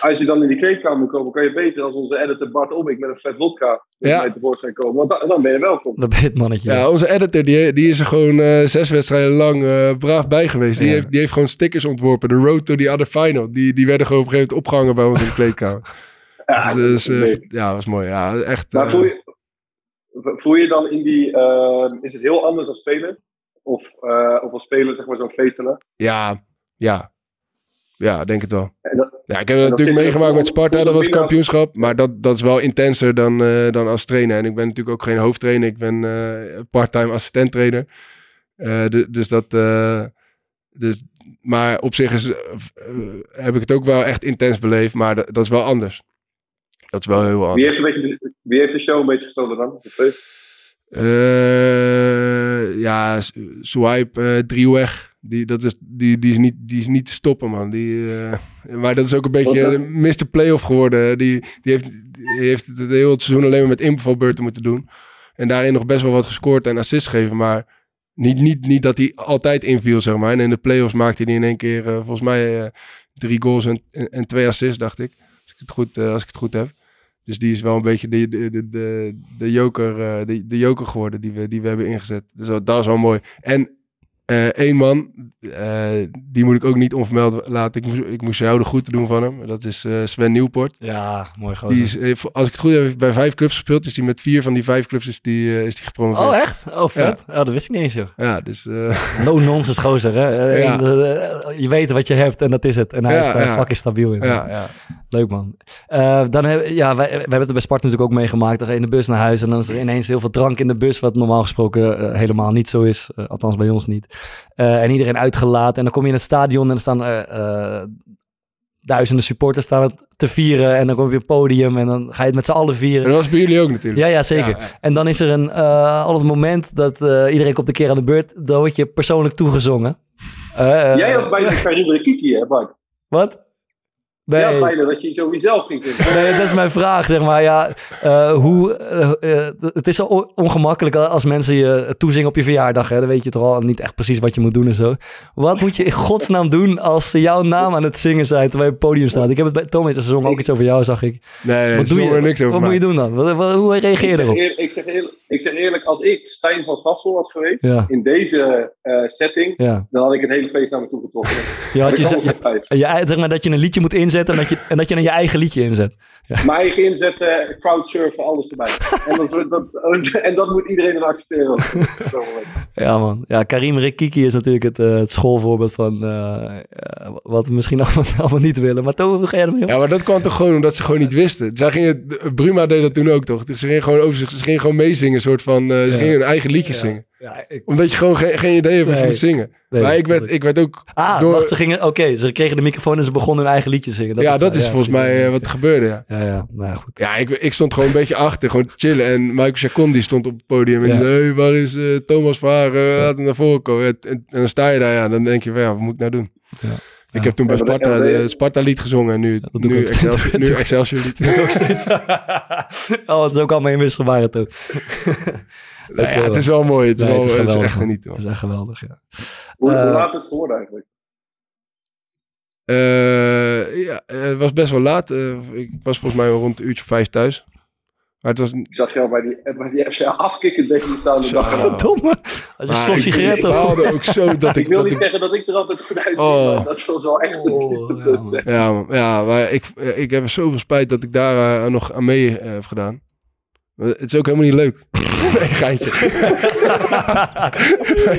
Als je dan in die kleedkamer moet komen, kan je beter als onze editor Bart Obik met een fles vodka Ja. tevoorschijn komen. Want da- dan ben je welkom. Dan ben je het mannetje. Ja, onze editor die, die is er gewoon eh, zes wedstrijden lang eh, braaf bij geweest. Die, Ja. heeft, die heeft gewoon stickers ontworpen. De Road to the Other Final. Die, die werden gewoon op een gegeven moment opgehangen bij ons in de kleedkamer. Ja, dus, eh, nee. ja, was mooi. Ja, echt. Maar eh, voel je, voel je dan in die... eh, is het heel anders als speler? Of, eh, of als speler, zeg maar, zo'n feestenaar? Ja, ja. Ja, denk het wel. Dat- Ja, ik heb het natuurlijk meegemaakt met Sparta, dat was kampioenschap. Maar dat, dat is wel intenser dan, eh, dan als trainer. En ik ben natuurlijk ook geen hoofdtrainer, ik ben eh parttime assistent trainer. Eh, du- dus dat. dus, maar op zich is, heb ik het ook wel echt intens beleefd, maar dat, dat is wel anders. Dat is wel heel wie, anders. heeft een beetje, wie heeft de show een beetje gestolen dan? Ja, Swipe, Drieweg. Die, dat is, die, die, is niet, die is niet te stoppen, man. Die, eh, maar dat is ook een beetje de Mr. Playoff geworden. Die, die, heeft, die heeft het hele seizoen alleen maar met invalbeurten moeten doen. En daarin nog best wel wat gescoord en assists gegeven. Maar niet, niet, niet dat hij altijd inviel, zeg maar. En in de playoffs maakte hij in één keer eh, volgens mij eh, drie goals en, en, en twee assists, dacht ik. Als ik het goed, als ik het goed heb. Dus die is wel een beetje de, de, de, de, de, joker, de, de joker geworden die we, die we hebben ingezet. Dus dat, dat is wel mooi. En eh één man, eh, die moet ik ook niet onvermeld laten. Ik moest, ik moest jou de groeten doen van hem. Dat is eh, Sven Nieuwpoort. Ja, mooi gozer. Die is, eh, als ik het goed heb, bij vijf clubs gespeeld. Is hij met vier van die vijf clubs is die, eh, is die gepromoveerd. Oh, echt? Oh, vet. Ja. dat wist ik niet eens, joh. Ja, dus eh, No nonsense gozer, hè. Eh, Ja. eh, je weet wat je hebt en dat is het. En hij Ja, is daar ja. fucking stabiel in. ja, ja. Leuk, man. Eh, dan heb, ja, wij, wij hebben het er bij Sparta natuurlijk ook meegemaakt. Dan ga je in de bus naar huis en dan is er ineens heel veel drank in de bus. Wat normaal gesproken eh, helemaal niet zo is. Eh, althans bij ons niet. Eh, en iedereen uitgelaten. En dan kom je in het stadion en dan staan er eh, duizenden supporters staan het te vieren. En dan kom je op een podium en dan ga je het met z'n allen En vieren. dat was bij jullie ook natuurlijk. Ja, ja, zeker. Ja, ja. En dan is er een, eh al het moment dat eh, iedereen komt een keer aan de beurt. Dan word je persoonlijk toegezongen. Eh, eh, Jij had bijna Karim Kiki, hè, Bart? Wat? Nee. bijna dat je iets over jezelf ging zeggen. Nee, dat is mijn vraag, zeg maar. Ja, eh, hoe, eh, eh, het is zo ongemakkelijk als mensen je toezingen op je verjaardag. Hè? Dan weet je toch al niet echt precies wat je moet doen en zo. Wat moet je in godsnaam doen als ze jouw naam aan het zingen zijn terwijl je op het podium staat? Ik heb het bij Tom heeft gezongen, ook iets over jou, zag ik. Nee, nee, Wat doe je? niks over wat mij. moet je doen dan? Wat, wat- hoe reageer je erop? eerlijk, ik, zeg eerlijk, ik zeg eerlijk, als ik Stijn van Gassel was geweest, Ja. in deze eh, setting, Ja, dan had ik het hele feest naar me toe getrokken. je had je, je, je, je- zeg maar dat je een liedje moet inzetten en dat je, en dat je dan je eigen liedje inzet. Mijn eigen inzetten, crowdsurfen, alles erbij. En dat, dat, en dat moet iedereen dan accepteren. Ja, man. Ja, Karim Rikiki is natuurlijk het, eh, het schoolvoorbeeld van eh, eh, wat we misschien allemaal, allemaal niet willen. Maar Toon, hoe ga jij ermee om? Ja, maar dat kwam toch gewoon omdat ze gewoon niet wisten. Zij gingen, Bruma deed dat toen ook toch? Ze gingen gewoon over zich, ze gingen gewoon meezingen, soort van, eh, ze Ja. gingen hun eigen liedjes Ja. zingen. Ja, ik, Omdat je gewoon geen, geen idee hebt wat je Nee. moet zingen. nee, maar ik werd, dat- ik werd ook Ah, door... wacht, ze gingen, oké, ze kregen de microfoon en ze begonnen hun eigen liedje zingen. ja, dat is ja, volgens mij eh, wat er gebeurde, ja. Ja, ja, nou goed. Ja, ik, ik stond gewoon een beetje achter, gewoon te chillen. En Michael Chacon die stond op het podium en die zei, hey, waar is eh, Thomas Verhagen? Laat hem naar voren komen. En, en, en dan sta je daar, ja, dan denk je van, ja, wat moet ik nou doen? Ja. Ik heb toen bij Sparta de Sparta-lied gezongen en nu, dat doe ik nu. Excelsior, nu Excelsior-lied. oh, het is ook allemaal inwisselbaar het ook. Nou ja, het is wel mooi. Het is, Nee, wel, het is het is echt genieten. Het is echt geweldig, ja. Hoe, hoe Eh, laat is het geworden eigenlijk? Eh, ja, eh, het was best wel laat. Eh, ik was volgens mij rond een uurtje of vijf thuis. Maar het was... Ik zag jou bij die, bij die FCA afkikken, denk je, staan de dag. Verdomme, als je Maar slof ik- ook zo dat ik... Ik wil dat niet ik- zeggen dat ik er altijd goed uitzie, Oh. maar dat was wel echt Oh, een ja. Ja, maar ik, eh, ik heb zoveel spijt dat ik daar eh, nog aan mee eh, heb gedaan. Het is ook helemaal niet leuk. nee, geintje.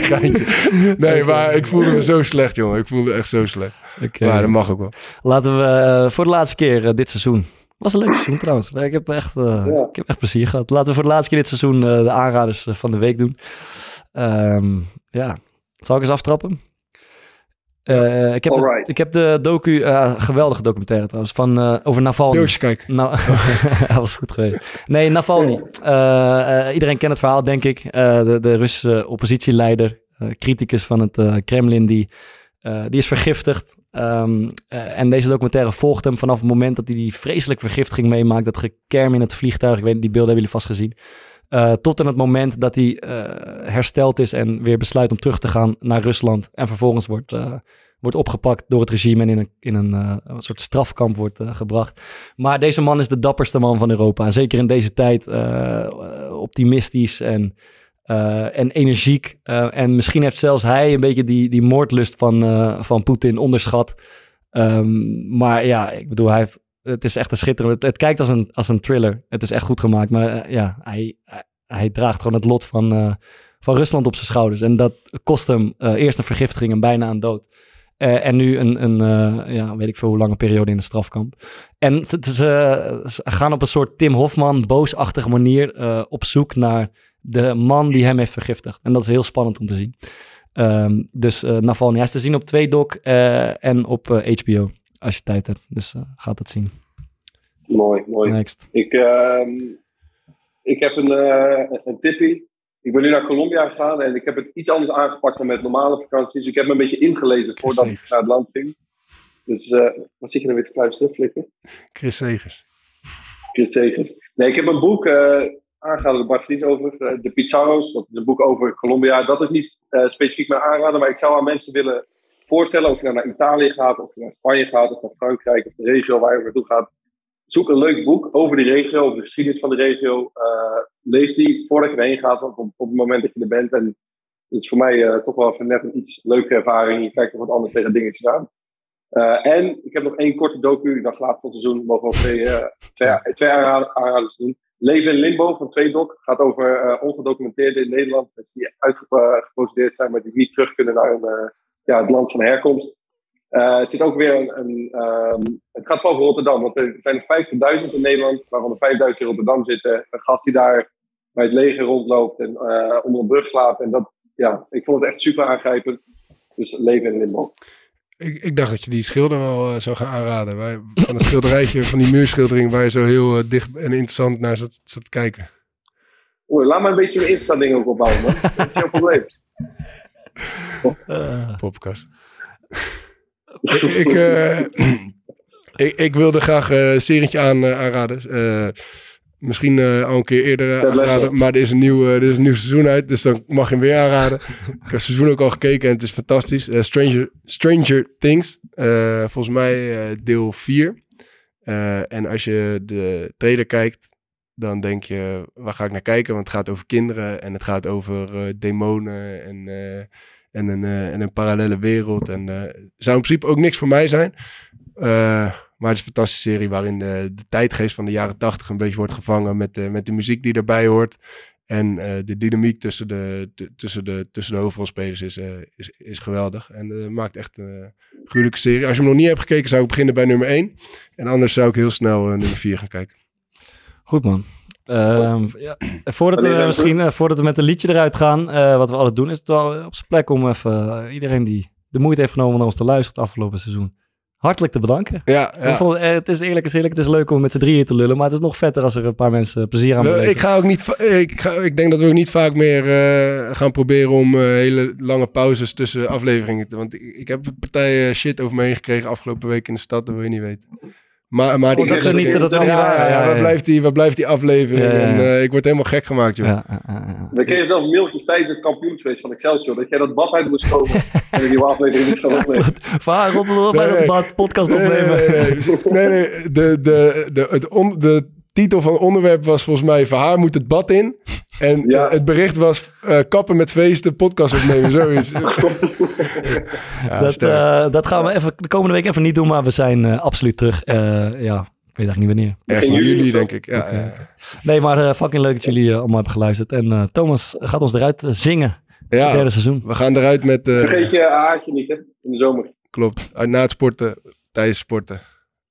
geintje. Nee, maar ik voelde me zo slecht, jongen. Ik voelde echt zo slecht. Oké. Maar dat mag ook wel. Laten we voor de laatste keer dit seizoen. Was een leuk seizoen trouwens. Ik heb echt, eh, Ja. ik heb echt plezier gehad. Laten we voor de laatste keer dit seizoen eh, de aanraders eh, van de week doen. Ehm, ja, zal ik eens aftrappen? Eh, ik, heb de, ik heb de docu, eh, geweldige documentaire trouwens, van, eh, over Navalny. Joosje, kijk. Nou, dat was goed geweest. Nee, Navalny. Iedereen kent het verhaal, denk ik. Eh, de, de Russische oppositieleider, criticus van het eh, Kremlin, die, eh, die is vergiftigd. Ehm, eh, en deze documentaire volgt hem vanaf het moment dat hij die vreselijk vergiftiging meemaakt. Dat gekerm in het vliegtuig, ik weet die beelden hebben jullie vast gezien. Eh, tot en het moment dat hij eh, hersteld is en weer besluit om terug te gaan naar Rusland. En vervolgens wordt, wordt opgepakt door het regime en in een, in een, soort strafkamp wordt gebracht. Maar deze man is de dapperste man van Europa. Zeker in deze tijd optimistisch en, eh, en energiek. Eh, en misschien heeft zelfs hij een beetje die, die moordlust van, eh, van Poetin onderschat. Ehm, maar ja, ik bedoel, hij heeft, het is echt een schitterend. Het, kijkt als een, als een thriller. Het is echt goed gemaakt. Maar ja, hij, hij, draagt gewoon het lot van, van Rusland op zijn schouders. En dat kost hem eerst een vergiftiging en bijna een dood. En nu een, een ja, weet ik veel hoe lange periode in de strafkamp. En ze, ze- gaan op een soort Tim Hofman boosachtige manier op zoek naar de man die hem heeft vergiftigd. En dat is heel spannend om te zien. Ehm, dus eh Navalny, hij is te zien op 2doc eh en op eh, HBO, als je tijd hebt. Dus eh gaat het zien. Mooi, mooi. Next. Ik, ehm, ik heb een, eh, een tippie. Ik ben nu naar Colombia gegaan en ik heb het iets anders aangepakt dan met normale vakanties. Ik heb me een beetje ingelezen voordat ik naar het land ging. Dus eh wat zit je nou weer te fluisteren? Chris Segers. Chris Segers. Nee, ik heb een boek aangeraden door Bart Vries over eh, de Pizarro's. Dat is een boek over Colombia. Dat is niet eh, specifiek mijn aanrader, maar ik zou aan mensen willen voorstellen of je nou naar Italië gaat, of je naar Spanje gaat, of naar Frankrijk, of de regio waar je naartoe gaat. Zoek een leuk boek over die regio, over de geschiedenis van de regio. Eh, lees die voordat je erheen gaat, op, op het moment dat je er bent. En het is voor mij toch wel even net een iets leuke ervaring. Je kijkt toch wat anders tegen dingetjes aan. Eh, en ik heb nog één korte docu. Ik dacht laat van het seizoen mogen we twee, twee, twee aanra- aanraders doen. Leven in Limbo van Tweedok gaat over eh, ongedocumenteerden in Nederland. Mensen die uitgeprocedeerd zijn, maar die niet terug kunnen naar eh, ja, het land van herkomst. Eh, het zit ook weer een. een ehm, het gaat van Rotterdam, want er zijn er 50.000 in Nederland, waarvan er 5.000 in Rotterdam zitten. Een gast die daar bij het leger rondloopt en onder een brug slaapt. En dat, ja, ik vond het echt super aangrijpend. Dus leven in Limbo. Ik, ik dacht dat je die schilder wel eh, zou gaan aanraden. Wij, van een schilderijtje, van die muurschildering waar je zo heel eh, dicht en interessant naar zat, zat te kijken. Oei, laat maar een beetje een Insta-ding ook opbouwen, man. Dat is jouw probleem. Eh, Podcast. ik, ik, eh, ik, ik wilde graag eh, een serietje aan, eh, aanraden. Misschien eh, al een keer eerder eh, aanraden. Maar er is, een nieuw, eh, er is een nieuw seizoen uit. Dus dan mag je hem weer aanraden. ik heb het seizoen ook al gekeken en het is fantastisch. Stranger, Stranger Things. Volgens mij deel 4. Eh, en als je de trailer kijkt, dan denk je, waar ga ik naar kijken? Want het gaat over kinderen en het gaat over demonen en, en, een, en een parallele wereld. En zou in principe ook niks voor mij zijn. Eh, maar het is een fantastische serie waarin de, de tijdgeest van de jaren tachtig een beetje wordt gevangen met, de met de muziek die erbij hoort. En eh, de dynamiek tussen de, tussen de, tussen de hoofdrolspelers is, eh, is, is geweldig. En eh, maakt echt een gruwelijke serie. Als je hem nog niet hebt gekeken, zou ik beginnen bij nummer 1. En anders zou ik heel snel eh, nummer 4 gaan kijken. Goed man. Ehm, ja. Voordat we misschien eh, voordat we met een liedje eruit gaan, eh, wat we altijd doen, is het wel op zijn plek om even eh, iedereen die de moeite heeft genomen om naar ons te luisteren het afgelopen seizoen, hartelijk te bedanken. Ja, vond, eh, het is eerlijk is eerlijk, het is leuk om met z'n drieën te lullen, maar het is nog vetter als er een paar mensen plezier aan beleven. ik ga ook niet. Ik, ga, ik denk dat we ook niet vaak meer eh, gaan proberen om eh, hele lange pauzes tussen afleveringen te. Want ik, ik heb partijen shit over me heen gekregen afgelopen week in de stad, dat wil je niet weten. Maar, maar Oh, dat niet- dat is niet ja, waar. ja, Ja, ja, waar ja. blijft die, waar blijft die aflevering? Ja, ja, ja. En eh, ik word helemaal gek gemaakt, joh. Ja, ja, ja, ja. Dan kreeg je zelf mailtjes tijdens het kampioensfeest van Excelsior. Dat jij dat bad uit moest komen. en nieuwe aflevering moest gaan opnemen. Vaar op op bij dat bad- podcast Nee, opnemen. nee, nee, nee. Nee, nee, De, de, de, het on- de titel van het onderwerp was volgens mij... Verhaar moet het bad in. En Ja. eh, het bericht was... eh, kappen met feesten, podcast opnemen, zoiets. Ja, dat, eh, dat gaan we even de komende week even niet doen, maar we zijn eh, absoluut terug. Eh, ja, ik weet eigenlijk niet wanneer. Ergens in juli denk ik. Ja. Nee, maar eh, fucking leuk dat jullie allemaal hebben geluisterd. En eh, Thomas gaat ons eruit zingen. Ja, Het derde seizoen. we gaan eruit met... eh, Vergeet je haartje niet, hè? In de zomer. Klopt. Uit na het sporten, tijdens sporten.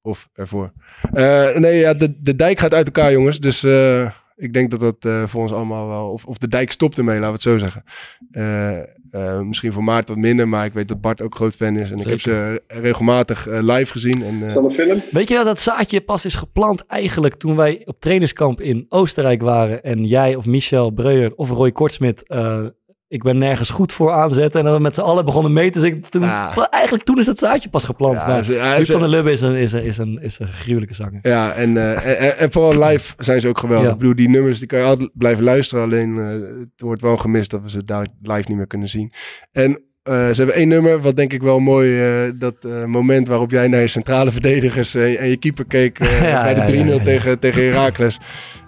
Of ervoor. Eh, nee, ja, de, de dijk gaat uit elkaar, jongens. Dus eh, ik denk dat dat eh, voor ons allemaal wel... Of, of de dijk stopt ermee, laten we het zo zeggen. Eh, eh, misschien voor Maart wat minder, maar ik weet dat Bart ook groot fan is. En ik heb ze regelmatig live gezien. En, eh, Is dat een film? Weet je wel, dat zaadje pas is geplant eigenlijk toen wij op trainingskamp in Oostenrijk waren. En jij of Michel Breuer of Roy Kortsmit, eh, ik ben nergens goed voor aanzetten. En dan we met z'n allen begonnen mee te zingen. Toen, Eigenlijk toen is het zaadje pas geplant. Ja, maar Huub van der Lubbe is een, is, een, is, een, is een gruwelijke zanger. Ja, en, eh, en, vooral live zijn ze ook geweldig. Ja. Ik bedoel, die nummers die kan je altijd blijven luisteren. Alleen eh, het wordt wel gemist dat we ze daar live niet meer kunnen zien. En eh, ze hebben één nummer, wat denk ik wel mooi... dat moment waarop jij naar je centrale verdedigers en je keeper keek... Ja, bij de ja, 3-0 ja, ja. tegen, tegen Heracles.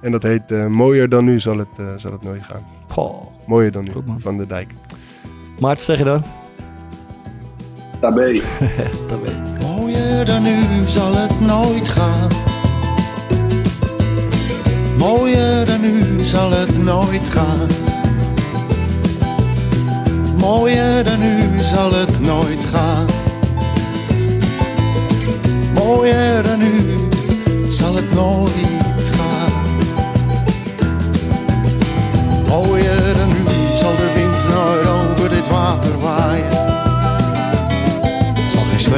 En dat heet Mooier dan nu zal het, zal het nooit gaan. Goh. Mooier dan nu, Goed, van de dijk. Maarten, zeg je dan? Weet ik. Mooier dan nu zal het nooit gaan. Mooier dan nu zal het nooit gaan. Mooier dan nu zal het nooit gaan. Mooier dan nu zal het nooit gaan. Mooier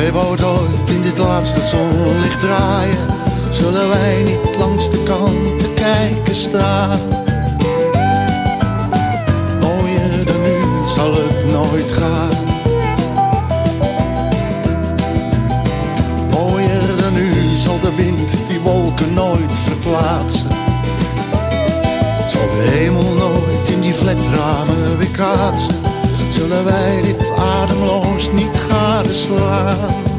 Sleeboot ooit in dit laatste zonlicht draaien? Zullen wij niet langs de kant te kijken staan? Mooier dan nu zal het nooit gaan. Mooier dan nu zal de wind die wolken nooit verplaatsen. Zal de hemel nooit in die vletramen weer kaatsen? Zullen wij dit niet gadeslaan?